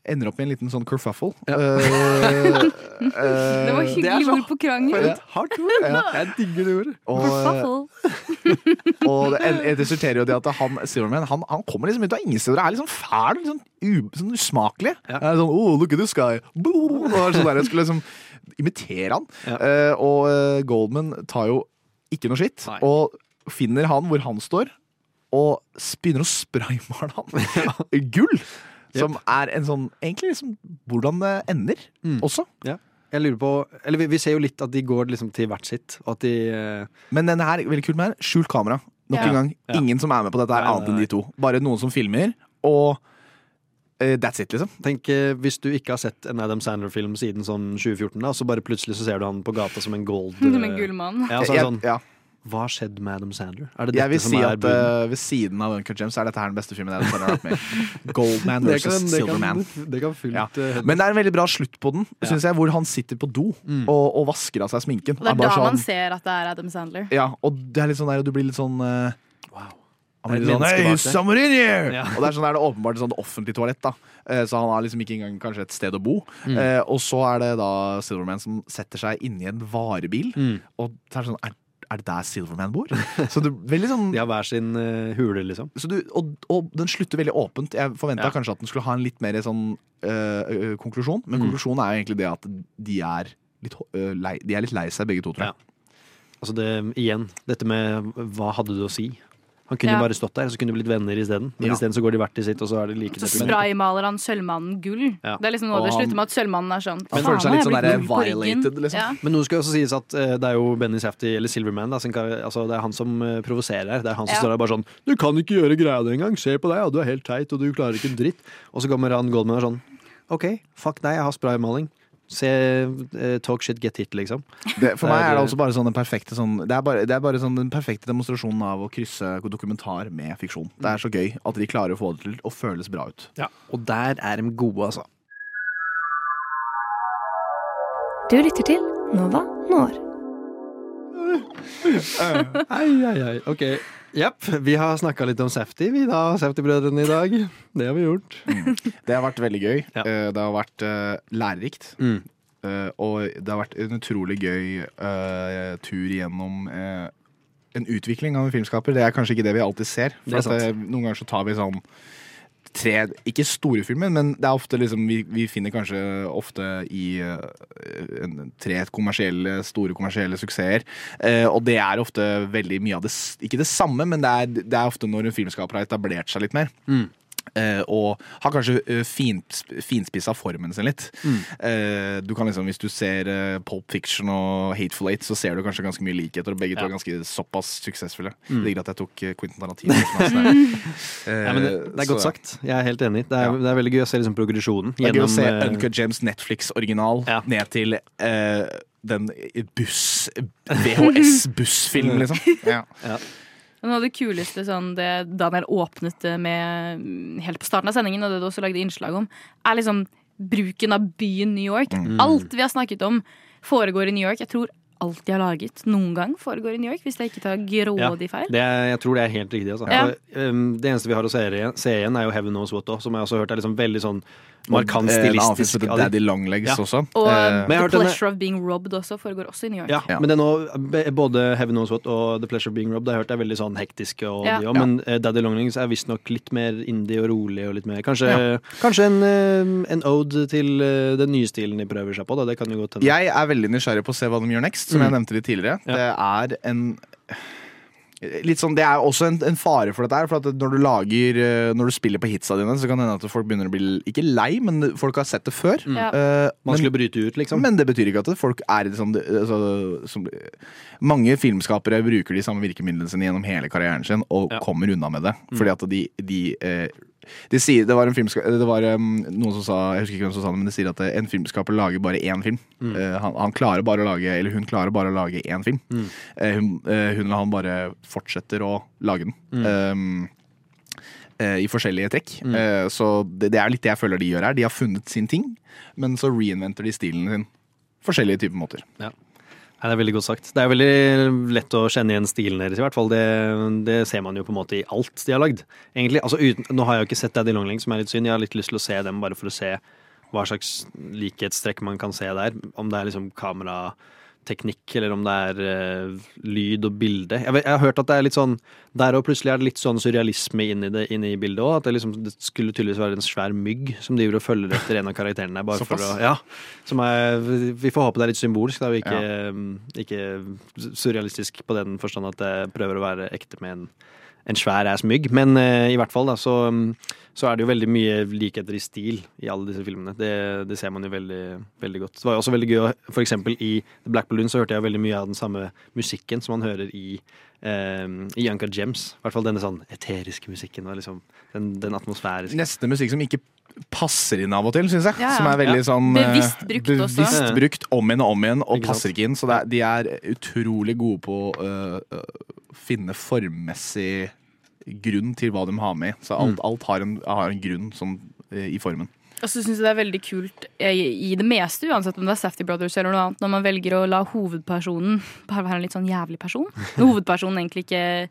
ender opp med en liten sånn kerfuffle. Ja. Eh, Det eh, var hyggelig ord på krangel. Ja. Hardt ord! Jeg digger det ordet. og, og det det resulterer jo i at han, Silverman han, han kommer liksom ut av ingen steder og er liksom fæl. Liksom u, sånn usmakelig. Ja. Sånn, oh, look at this guy Boo! Og sånn der, jeg skulle liksom imitere han. Ja. Uh, og eh, Goldman tar jo ikke noe skitt, Nei. og finner han hvor han står, og begynner å spraymale han. Gull! Som er en sånn Egentlig liksom hvordan det ender Mm. også. Jeg lurer på Eller vi, vi ser jo litt at de går liksom til hvert sitt, og at de uh... Men denne her, veldig kult med her, skjult kamera. Nok Ja. en gang. Ja. Ingen som er med på dette her, annet enn de to. Bare noen som filmer, og that's it, liksom. Tenk eh, hvis du ikke har sett en Adam Sandler-film siden sånn 2014, da, så bare plutselig så ser du han på gata som en gold Som eh, en gullmann. Ja, så er det sånn, ja. Hva har skjedd med Adam Sandler? Er det Jeg vil si at eh, ved siden av Uncut Gems er dette her den beste filmen jeg har vært med i. Goldman versus det, Silverman. kan, det kan fullt Ja. eh. Men det er en veldig bra slutt på den, Ja. synes jeg, hvor han sitter på do Mm. og, og vasker av seg sminken. Og det er er da man sånn- ser at det er Adam Sandler. Ja, og det er litt sånn der, og du blir litt sånn uh, Wow. Han blir sånn Hey, someone in here! Ja. Og det er sånn er det er åpenbart et sånn offentlig toalett, da. Eh, Så han har liksom ikke engang kanskje et sted å bo. Mm. Eh, og så er det da Silverman som setter seg inni en varebil. Mm. Og så er sånn Er, er det der Silverman bor? Så det veldig sånn De har hver sin uh, hule, liksom. så du, og, og den slutter veldig åpent. Jeg forventa Ja. kanskje at den skulle ha en litt mer sånn øh, øh, konklusjon, men Mm. konklusjonen er jo egentlig det at de er litt, øh, lei, de er litt lei seg, begge to, tror jeg. Altså det, igjen, dette med hva hadde du å si? Han kunne Ja. bare stått der, så kunne de blitt venner isteden. Men Ja. isteden så går de hvert til sitt, og så er det like Så spraymaler han sølvmannen gull. Ja. Det er liksom noe Og det slutter med at sølvmannen er sånn Han "Faen, føler seg litt sånn der gull på ryggen?" violated, liksom. Ja. Men nå skal også sies at uh, det er jo Benny Safty, eller Silverman, da, sin, altså, det er han som uh, provoserer her. Det er han som Ja. står der bare sånn 'Du kan ikke gjøre greia di engang! Se på deg, ja, du er helt teit, og du klarer ikke en dritt'. Og så kommer han Goldman og er sånn 'OK, fuck deg, jeg har spraymaling'. Se uh, talk shit, get hit, liksom. Det, for meg er- det også bare sånn den perfekte sånn, Det er bare, det er bare sånn den perfekte demonstrasjonen av å krysse dokumentar med fiksjon. Det er så gøy at de klarer å få det til å føles bra ut. Og der er de gode, altså. Du lytter til Nova Når. Ei, ei, ei. Ok. Jepp. Vi har snakka litt om Safety, vi da, Safety-brødrene i dag. Det har vi gjort. Det har vært veldig gøy. Ja. Eh, Det har vært eh, lærerikt. Mm. Eh, og det har vært en utrolig gøy uh, tur gjennom uh, en utvikling av en filmskaper. Det er kanskje ikke det vi alltid ser. Det eh, noen ganger så tar vi sånn tre Ikke store filmer, men det er ofte liksom Vi, vi finner kanskje ofte i uh, tre kommersielle, store kommersielle suksesser. Uh, og det er ofte veldig mye av det Ikke det samme, men det er, det er ofte når en filmskaper har etablert seg litt mer. Eh, og har kanskje uh, fint, finspissa formen sin litt. Mm. Eh, du kan liksom, Hvis du ser uh, Pulp Fiction og Hateful Eight, så ser du kanskje ganske mye likheter. Og begge to er ganske såpass suksessfulle. Mm. Det ligger at jeg tok uh, Quentin Tarantino. Eh, Ja, men det, det er godt så- sagt. Jeg er helt enig. Det er, det er veldig gøy å se liksom progresjonen. Det er gøy å se eh, Uncut James Netflix-original ned til eh, den buss VHS-bussfilm, liksom. Ja. Noe av det kuleste sånn, det Daniel åpnet med helt på starten av sendingen, og det du også lagde innslag om, er liksom bruken av byen New York. Mm. Alt vi har snakket om, foregår i New York. Jeg tror alt de har laget noen gang, foregår i New York, hvis jeg ikke tar grådig feil. Det er, jeg tror det er helt riktig. Altså. Ja. Um, det eneste vi har å se igjen, se igjen er jo Heaven Knows What som jeg også har hørt er liksom veldig sånn markant stilistisk. eh, en annen film stilistisk. de- Daddy Longlegs også. Og uh, The Pleasure denne- of Being Robbed også foregår også i New York. Ja, men det er nå, både Heaven Knows What og The Pleasure of Being Robbed har jeg hørt er veldig sånn hektiske. Og Ja. de Men Daddy Longlegs er visstnok litt mer indie og rolig. Og litt mer, kanskje Ja. kanskje en, en ode til den nye stilen de prøver seg på. Da. Det kan jo godt hende. Jeg er veldig nysgjerrig på å se hva de gjør next, som Mm. jeg nevnte litt tidligere. Det er en Litt sånn, Det er også en, en fare for dette her. For at når du lager eh, Når du spiller på hitsa dine, så kan det hende at folk begynner å bli ikke lei, men folk har sett det før. Mm. Uh, Eh, men- bryte ut, liksom. Men det betyr ikke at folk er sånn altså, som, Mange filmskapere bruker de samme virkemidlene sine gjennom hele karrieren sin og kommer unna med det. Mm. Fordi at de, de eh, de sier, det var, en det var um, noen som sa Jeg husker ikke hvem som sa det, men de sier at eh, en filmskaper lager bare én film. Mm. Uh, han, han klarer bare å lage Eller hun klarer bare å lage én film. Mm. Uh, hun, uh, hun eller han bare fortsetter å lage den. Mm. Um, I forskjellige trekk. Mm. Så det, det er litt det jeg føler de gjør her. De har funnet sin ting, men så reinventer de stilen sin. Forskjellige typer måter. Ja. Nei, det er veldig godt sagt. Det er veldig lett å kjenne igjen stilen deres, i hvert fall. Det, det ser man jo på en måte i alt de har lagd. Egentlig, altså uten, Nå har jeg jo ikke sett Daddy Longling, som er litt synd. Jeg har litt lyst til å se dem bare for å se hva slags likhetstrekk man kan se der. Om det er liksom kamerateknikk, eller om det er uh, lyd og bilde. Jeg, jeg har hørt at det er litt sånn Der og plutselig er det litt sånn surrealisme inni, det, inni bildet òg. At det, liksom, det skulle tydeligvis være en svær mygg som driver og følger etter en av karakterene. Bare for å, ja, som er, vi får håpe det er litt symbolsk, da, og ikke, ikke surrealistisk på den forstand at det prøver å være ekte med en, en svær ass mygg. Men eh, i hvert fall da, så, så er det jo veldig mye likheter i stil i alle disse filmene. Det, det ser man jo veldig, veldig godt. Det var jo også veldig gøy, å- for eksempel i The Black Balloon så hørte jeg veldig mye av den samme musikken som man hører i eh, i Anka Gems. I hvert fall denne sånn eteriske musikken og liksom den, den atmosfæriske. Neste musikk som ikke passer inn av og til, syns jeg. Ja, ja. Som er veldig Ja. sånn eh, Bevisst brukt også. bevisst brukt om igjen og om igjen, og Ikke sant? passer ikke inn. Så det er, de er utrolig gode på øh, finne formmessig grunn til hva de har med. Så alt, Mm. alt har, en, har en grunn sånn, øh, i formen. Og så syns jeg det er veldig kult eh, i det meste, uansett om det er Safety Brothers eller noe annet, når man velger å la hovedpersonen bare være en litt sånn jævlig person. Når hovedpersonen egentlig ikke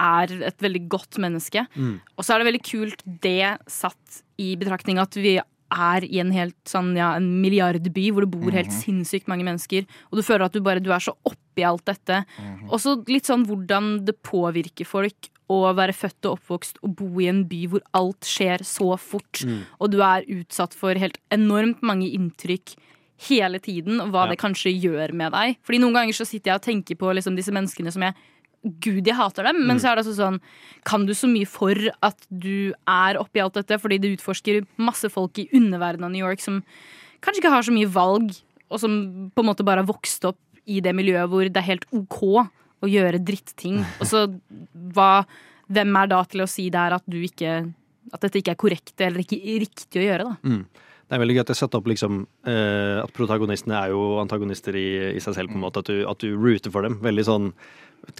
er et veldig godt menneske. Mm. Og så er det veldig kult det satt i betraktning at vi er i en helt sånn, ja, en milliardby hvor det bor helt Mhm. sinnssykt mange mennesker, og du føler at du bare du er så oppi alt dette. Mm -hmm. Også litt sånn hvordan det påvirker folk å være født og oppvokst og bo i en by hvor alt skjer så fort, Mm. og du er utsatt for helt enormt mange inntrykk hele tiden, og hva Ja. det kanskje gjør med deg. Fordi noen ganger så sitter jeg og tenker på liksom disse menneskene som jeg Gud, jeg hater dem, men Mm. så er det altså sånn Kan du så mye for at du er oppi alt dette, fordi det utforsker masse folk i underverdenen av New York som kanskje ikke har så mye valg, og som på en måte bare har vokst opp i det miljøet hvor det er helt OK å gjøre dritting. Og så hva Hvem er da til å si der at du ikke At dette ikke er korrekt eller ikke riktig å gjøre, da? Mm. Det er veldig gøy at jeg setter opp liksom eh, At protagonistene er jo antagonister i, i seg selv, på en måte. At du, at du rooter for dem. Veldig sånn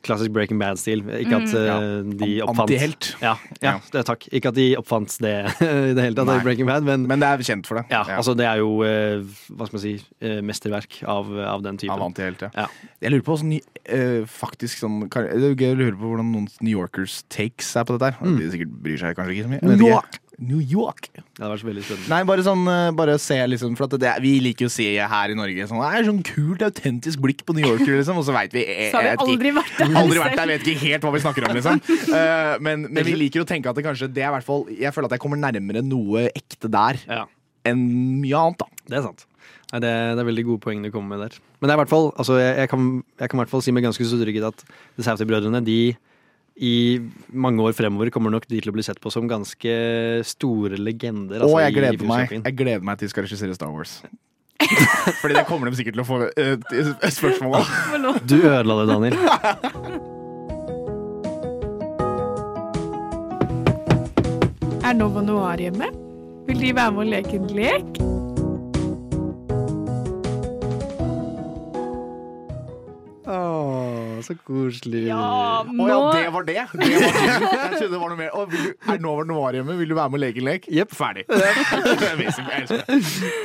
klassisk Breaking Bad-stil. Ikke at Mm. eh, de oppfant Antihelt. Ja, ja, det, takk. Ikke at de oppfant det i det hele tatt, i Breaking Bad, men, Men det er kjent for det. Ja, Ja. altså det er jo eh, hva skal man si eh, mesterverk av, av den typen. Av antihelt, ja. Ja. Jeg lurer på hvordan eh, faktisk sånn kan- Det er gøy å lure på hvordan noen New Yorkers takes er på dette her. Mm. De sikkert bryr seg kanskje ikke så mye. Ikke. New York. Det hadde vært så veldig spennende. Nei, bare sånn eh, Bare se, liksom. For at det, vi liker jo å se her i Norge sånn, det er sånn kult, autentisk blikk på New Yorker, liksom. Og så veit vi jeg, Så har vi aldri vært der Aldri vært der, vet ikke helt hva vi snakker om, liksom. Uh, men, men vi liker å tenke at det kanskje Det er i hvert fall Jeg føler at jeg kommer nærmere noe ekte der enn mye annet, da. Det er sant. Nei, det, det er veldig gode poeng du kommer med der. Men det er i hvert fall, altså, jeg, jeg, kan, jeg kan i hvert fall si med ganske så trygghet at The Southey-brødrene de i mange år fremover kommer nok de til å bli sett på som ganske store legender. altså, Og jeg i gleder meg. Jeg gleder meg til de skal regissere Star Wars. Fordi det kommer de sikkert til å få uh, spørsmål om. Du ødela det, Daniel. Er Novo Noir hjemme? Vil de være med å leke en lek? Å, så koselig. Ja, Å ja, det var det? det var det. Jeg trodde det var noe mer. Å, vil du, er Nova Noir hjemme? Vil du være med og leke en lek? Jepp. Ferdig. Det.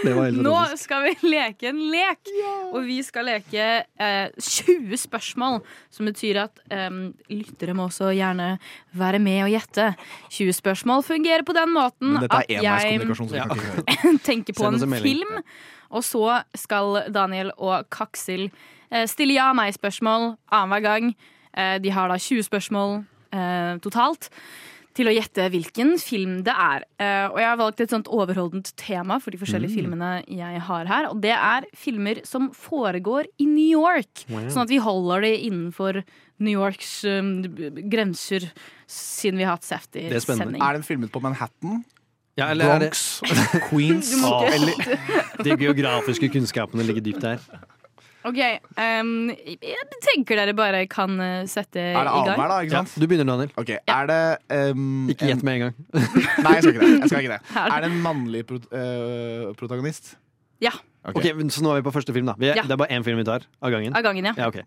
Det var Nå skal vi leke en lek, og vi skal leke eh, 20 spørsmål. Som betyr at eh, lyttere må også gjerne være med og gjette. 20 spørsmål fungerer på den måten at jeg tenker på en en film, og så skal Daniel og Kaksel eh, stille ja-nei-spørsmål annenhver gang. Eh, de har da 20 spørsmål eh, totalt til å gjette hvilken film det er. Eh, og jeg har valgt et sånt overholdent tema for de forskjellige Mm. filmene jeg har her. Og det er filmer som foregår i New York. Wow. Sånn at vi holder det innenfor New Yorks um, grenser, siden vi har hatt Safety det er sending. Er den filmet på Manhattan? Ja, eller er Bronx? Queens? Eller De geografiske kunnskapene ligger dypt der. Ok, um, jeg tenker dere bare kan uh, sette i Er det gang. annenhver, da? Ikke sant? Du begynner, Daniel. Ok, Er det um, Ikke gjett med en gang. Nei, jeg skal ikke det. Jeg skal ikke det. Er det- Er det en mannlig pro eh, protagonist? Ja, Ok, Så nå er vi på første film, da. Vi er, Ja. Det er bare én film vi tar av gangen? av gangen, ja. Ja, ok.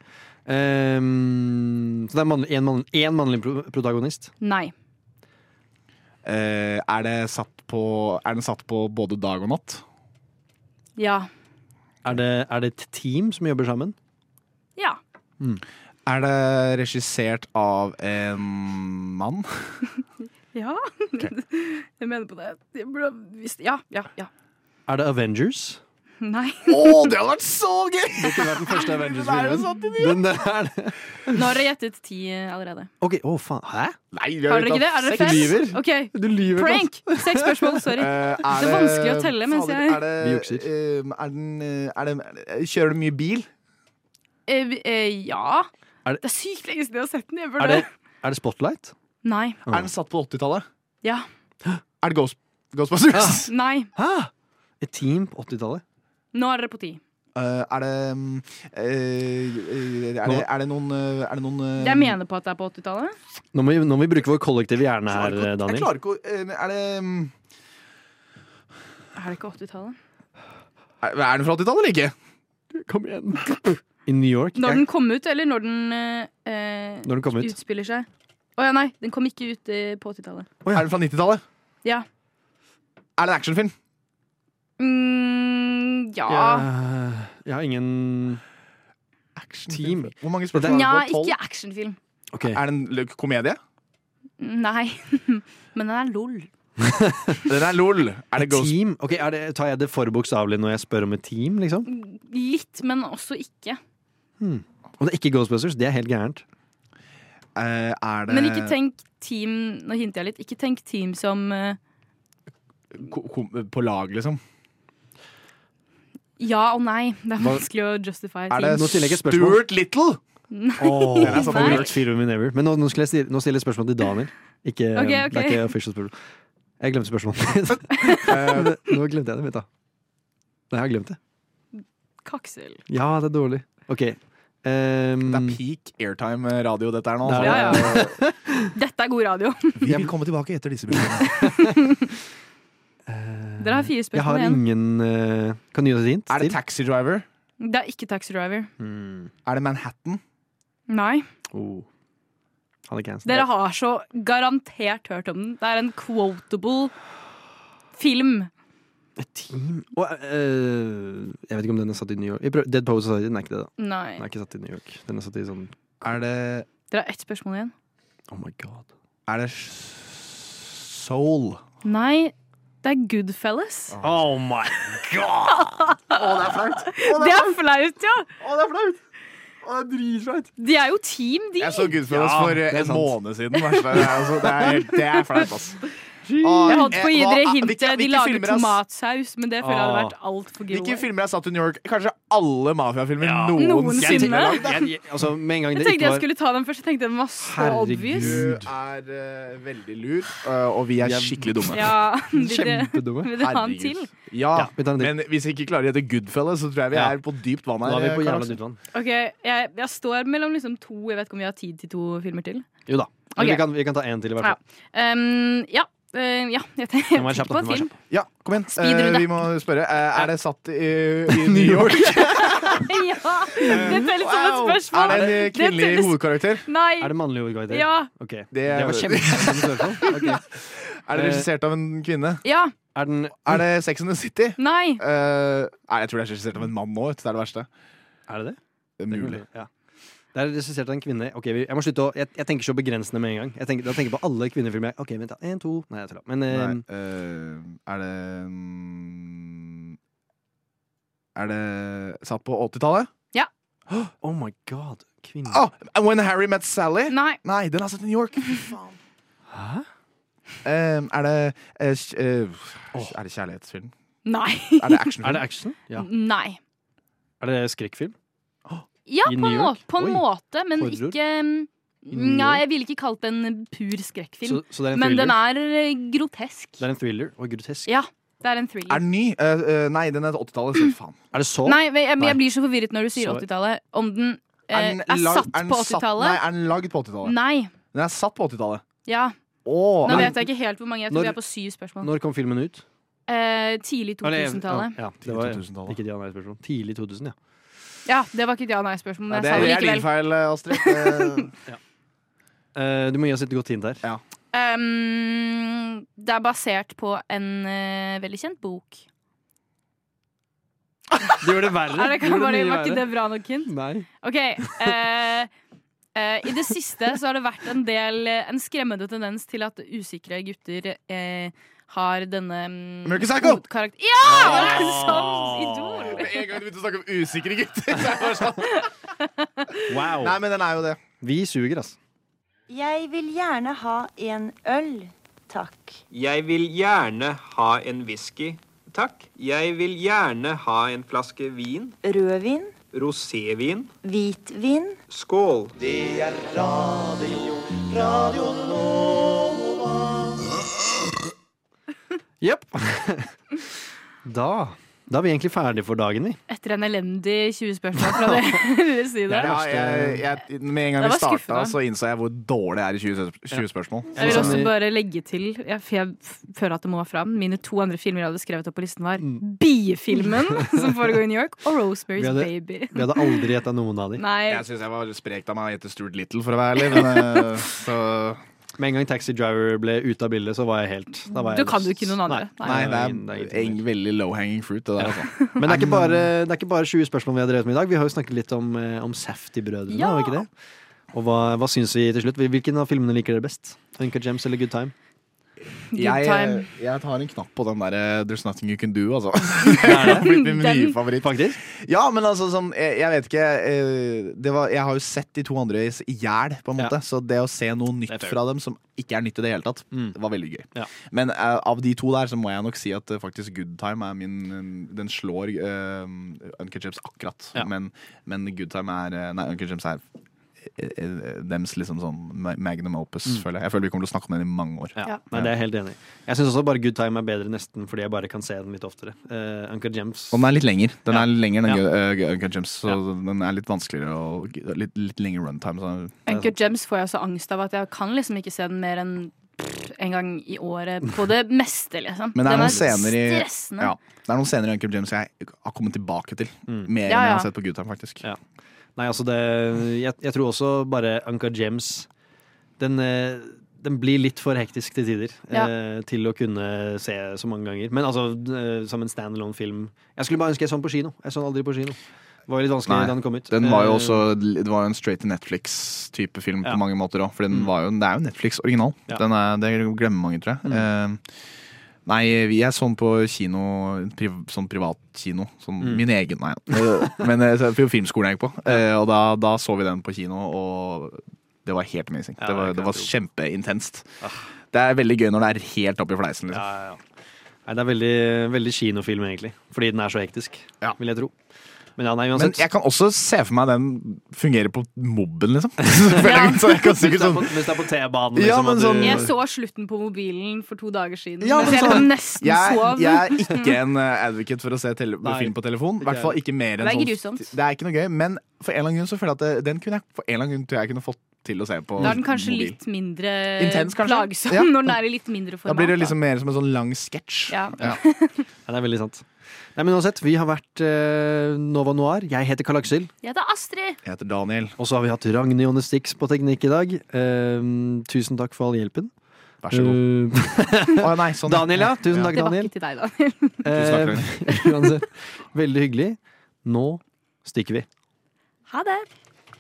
Ehm, så det er mannlig, en, mann, en mannlig pro protagonist? Nei. Eh, er, det satt på, er den satt på både dag og natt? Ja. Er det, er det et team som jobber sammen? Ja. Er det regissert av en mann? Ja. jeg mener på det. Ja, ja, ja. Er det Avengers? Nei. Å, det hadde vært så gøy! Det kunne vært den første er Avengers-filmen. Den der er det. Nå har dere gjettet ti allerede. Ok, å faen. Hæ? Nei, Har dere ikke det? Er dere fem? Du lyver. Ok, Du lyver. Prank! Seks spørsmål, sorry. Eh, det er vanskelig å telle mens jeg er det, Vi jukser. Uh, er den, er det, er det, Kjører du mye bil? Uh, eh, Ja. Er det- Det er sykt lenge siden jeg har sett den. Jeg Er det, er det Spotlight? Nei. Er den satt på 80-tallet? Ja. Er det Ghost, Ghostbusters? Nei. Hæ? Et team på 80-tallet? Nå er dere på ti. Uh, er det eh, er, det, er det noen Er det noen uh, Jeg mener på at det er på 80-tallet. Nå må, vi, nå må vi bruke vår kollektive hjerne her, på, Daniel. Jeg klarer ikke å Er det um, Er det ikke 80-tallet? Er er den fra 80-tallet eller ikke? Kom igjen. I New York? Når den kom ut, eller når den eh, Når den ut. utspiller seg? Å ja, nei. Den kom ikke ut på 80-tallet. Er den fra 90-tallet? Ja. Er det en actionfilm? Mm, ja. Jeg, jeg har ingen Actionfilm. Hvor mange spørsmål er det på? ikke actionfilm. Okay. Er det en komedie? Nei. Men den er lol. Den er LOL. Er det Ghost... team? Okay, er det, Tar jeg det for bokstavelig når jeg spør om et team, liksom? Litt, men også ikke. Hmm. Og det er ikke Ghostbusters? Det er helt gærent. Uh, er det Men ikke tenk team Nå hinter jeg litt. Ikke tenk team som uh... ko- ko- På lag, liksom? Ja og nei. Det er vanskelig å justify Er det spørsmål. Stuart Little? Nei. Oh, Den er sånn. Men nå, nå, jeg stille, nå stiller jeg spørsmål til Daniel. Ikke, Ok, Det er ikke official spørsmål. Jeg glemte spørsmålet. mitt. nå glemte jeg det. mitt, da. Nei, jeg har glemt det. Kaksel. Ja, det er dårlig. OK. Um, Det er peak airtime-radio, dette her nå. Ja, ja. Dette er god radio. Vi vil komme tilbake etter disse bildene. Dere har fire jeg spørsmål har igjen. ingen uh, Kan du gi oss et hint? Er det til? Taxi Driver? Det er ikke Taxi Driver. Mm. Er det Manhattan? Nei. Oh. Er. Dere har så garantert hørt om den. Det er en quotable film. Et team oh, uh, Jeg vet ikke om den er satt i New York. Prøver, Dead Poets Society den er ikke det, da. Nei. Den er ikke satt i New York. Den er satt i sånn Er det Dere har ett spørsmål igjen. Oh my god. Er det Soul? Nei. Det er Goodfellas. Oh my god! Å, det er flaut! Oh, Det er flaut, ja! Å, det er flaut! Å, det er dritflaut. De er jo team, de. Jeg så Goodfellas Ja, for eh, en måned siden. Det er, altså, det er, det er flaut, ass. Jeg holdt på å gi dere hintet. De lager er- tomatsaus, men det føler jeg hadde Ah. vært altfor Hvilke grove. filmer er satt i New York? Kanskje alle mafiafilmer ja. noensinne da. Jeg, jeg, altså, med en gang Jeg tenkte jeg skulle ta den først. Jeg tenkte den var så Herregud. obvious. Du er uh, veldig lur, uh, og vi er skikkelig dumme. Ja, Kjempedumme. vil du ha en til? Ja, men hvis vi ikke klarer å gjette Goodfellas, så tror jeg vi er på dypt vann Da her. er vi på jævla dypt vann. Ok, jeg, jeg står mellom liksom to Jeg vet ikke om vi har tid til to filmer til. Jo da. Okay. Vi, kan, vi kan ta én til, i hvert Ja. Um, ja. Eh, ja, jeg tenker var på en film. Ja, kom igjen. Eh, vi må spørre. Uh, er det satt i, i New York? ja! Det teller som et spørsmål. Er det en kvinnelig Det hovedkarakter? Nei. Er det mannlig hovedkarakter? Ja. Okay. Det, Det var kjempespørsmål. Okay. Er det regissert av en kvinne? Ja. Er den Er det Sex and the City? Nei. Eh, nei, jeg tror det er regissert av en mann nå. Det er det verste. Er det det? Det er mulig. Ja. Det er regissert av en kvinne. Ok, jeg må slutte å Jeg, jeg tenker så begrensende med en gang. Jeg tenker, da tenker jeg på alle kvinnefilmer. Ok, vent da. En, to Nei, jeg tuller. Men eh, Nei, øh, er det mm, Er det satt på 80-tallet? Ja. Oh my god. Kvinne. Oh, When Harry Met Sally? Nei. Nei, den er satt i New York. Faen. Hæ? Um, er det eh, Er det kjærlighetsfilm? Nei. Er det actionfilm? Er det action? Ja. Nei. Er det skrekkfilm? Ja, I på New en, York? måte, på en Oi. måte, men Horror? ikke Nei, York? jeg ville ikke kalt det en pur skrekkfilm. Så, så det er en Men den er eh, grotesk. Det er en thriller og grotesk. Ja, det er en Er thriller. den ny? Eh, eh, nei, den er 80-tallet. Så faen. Er det så? Nei, men jeg, Nei. jeg blir så forvirret når du sier Så- 80-tallet. Om den eh, Er den er lag- satt er den på satt- Nei, 80-tallet? er den lagd på 80-tallet? Nei. Den er satt på 80-tallet. Ja. Åh, Nå men- vet jeg ikke helt hvor mange. Jeg tror Når- vi er på syv spørsmål. Når kom filmen ut? Eh, tidlig Eller, 2000-tallet. Ja, det var Tidlig 2000-tallet. ikke de ja-nei-spørsmål. Tidlig 2000, ja. Ja, det var ikke et ja-nei-spørsmål, men jeg det sa er, det det er din likevel. feil, eh, Astrid. Eh, Eh, du må gi oss et godt hint her. Ja. Um, det er basert på en eh, veldig kjent bok. Du gjør det verre. Er det, Du gjør det, mye var ikke verre. det bra nok hint? Nei. OK. eh, eh, I det siste så har det vært en del eh, En skremmende tendens til at usikre gutter eh, har denne mm, American Psycho! hovedkarakter- Ja! Det er sånn Idol! Med en gang du begynte å snakke om usikre gutter, er det sånn. Wow. Nei, men den er jo det. Vi suger, altså. Jeg vil gjerne ha en øl, takk. Jeg vil gjerne ha en whisky, takk. Jeg vil gjerne ha en flaske vin. Rødvin, Rosévin. hvitvin. Skål. Jepp. Da Da er vi egentlig ferdige for dagen, vi. Etter en elendig 20 spørsmål fra deres side. Det det Ja, jeg, jeg, med en gang vi var starta, så innså jeg hvor dårlig jeg er i 20, 20 spørsmål. Jeg vil også bare legge til jeg, for jeg føler at det må fram Mine to andre filmer jeg hadde skrevet opp på listen, var Mm. Biefilmen, som foregår i New York, og Vi hadde, Baby. vi hadde aldri gjetta noen av dem. Jeg syns jeg var sprekt av meg å gjette Stuart Little, for å være ærlig. Men, eh, så Med en gang Taxi Driver ble ute av bildet, så var jeg helt da var jeg Du kan jo ikke noen andre. Nei, Nei, det er ingen- det det er en veldig low hanging fruit, det der, Ja. altså. Men det er, ikke bare, det er ikke bare 20 spørsmål vi har drevet med i dag. Vi har jo snakket litt om, eh, om Safety-brødrene. Ja. Og hva, hva syns vi til slutt? Hvilken av filmene liker dere best? Uncut Gems eller Good Time? Jeg, jeg tar en knapp på den der There's Nothing You Can Do, altså. Det er Det har blitt min nye favoritt. Faktisk? Ja, men altså sånn Jeg, jeg vet ikke eh, det var, Jeg har jo sett de to andre i hjel, på en Ja. Så det å se noe nytt fra dem som ikke er nytt i det hele tatt, Mm. var veldig gøy. Ja. Men uh, av de to der så må jeg nok si at eh, faktisk Good Time er min Den slår uh, Uncut Gems akkurat. Ja. Men, men Good Time er eh, Nei, Uncut Gems er eh, eh, dems liksom sånn magnum opus, Mm. føler jeg. Jeg føler vi kommer til å snakke om den i mange år. Ja. Ja. Nei, det er jeg helt enig i. Jeg syns også bare Good Time er bedre nesten fordi jeg bare kan se den litt oftere. Uh, Uncle Gems Og den er litt lenger. Den Ja. er lenger enn Ja. uh, Uncle Gems, så Ja. den er litt vanskeligere og litt, litt lengre runtime. Så Uncle Gems får jeg så angst av at jeg kan liksom ikke se den mer enn en gang i året på det meste, liksom. Men det er noen scener i stressende. ja, Det er noen scener i Uncle James jeg har kommet tilbake til. Mm. Mer Ja, enn jeg har sett på Good Time, faktisk. Ja. Nei, altså det Jeg, jeg tror også bare Anka James den, eh, den blir litt for hektisk til tider Ja. eh, til å kunne se så mange ganger. Men altså, eh, som en standalone-film Jeg skulle bare ønske jeg så den på kino. Jeg så den aldri på kino. Det var litt vanskelig Nei, da den kom ut. Den var jo Eh, også Det var jo en straight to Netflix-type film Ja. på mange måter òg. For den Mm. var jo, det er jo Netflix original. Ja. Er, det glemmer mange, tror jeg. Mm. Eh, Nei, jeg så den på kino, priv, sånn privatkino. Sånn Mm. min egen, nei. Men eh, på filmskolen jeg gikk på. Eh, Og da, da så vi den på kino, og det var helt amazing. Ja, det, var, det var kjempeintenst. Det er veldig gøy når det er helt oppi fleisen. Liksom. Ja, ja, ja. Nei, det er veldig, veldig kinofilm, egentlig. Fordi den er så hektisk, vil jeg tro. Men ja, nei, Men jeg kan også se for meg den fungerer på mobben, liksom. Så jeg kan Hvis sikkert det er sånn på, hvis det er på T-banen, Ja, liksom. men sånn- Jeg så slutten på mobilen for to dager siden. Ja, men jeg sånn- nesten jeg, sov. jeg er ikke en eh, advocate for å se tele film på telefon. I hvert fall ikke mer enn Det er sånn. Det er ikke noe gøy, men for en eller annen grunn så føler jeg at det, den kunne jeg for en eller annen grunn tror jeg kunne fått til å se på Da er den kanskje mobil. litt mindre Intens, kanskje? plagsom Ja. når den er i litt mindre Da blir det liksom mer som en sånn lang sketsj. Ja. Ja. Ja, det er veldig sant. Nei, men uansett, vi har vært eh, Nova Noir. Jeg heter Karl Aksel. Jeg heter Astrid. Jeg heter Daniel. Og så har vi hatt Ragnhild Jonne Stix på teknikk i dag. Eh, tusen takk for all hjelpen. Vær så god. Å, nei, sånn. Daniel, ja. Tusen takk, Daniel. Det var ikke til deg, Daniel. Eh, uansett, veldig hyggelig. Nå stikker vi. Ha det.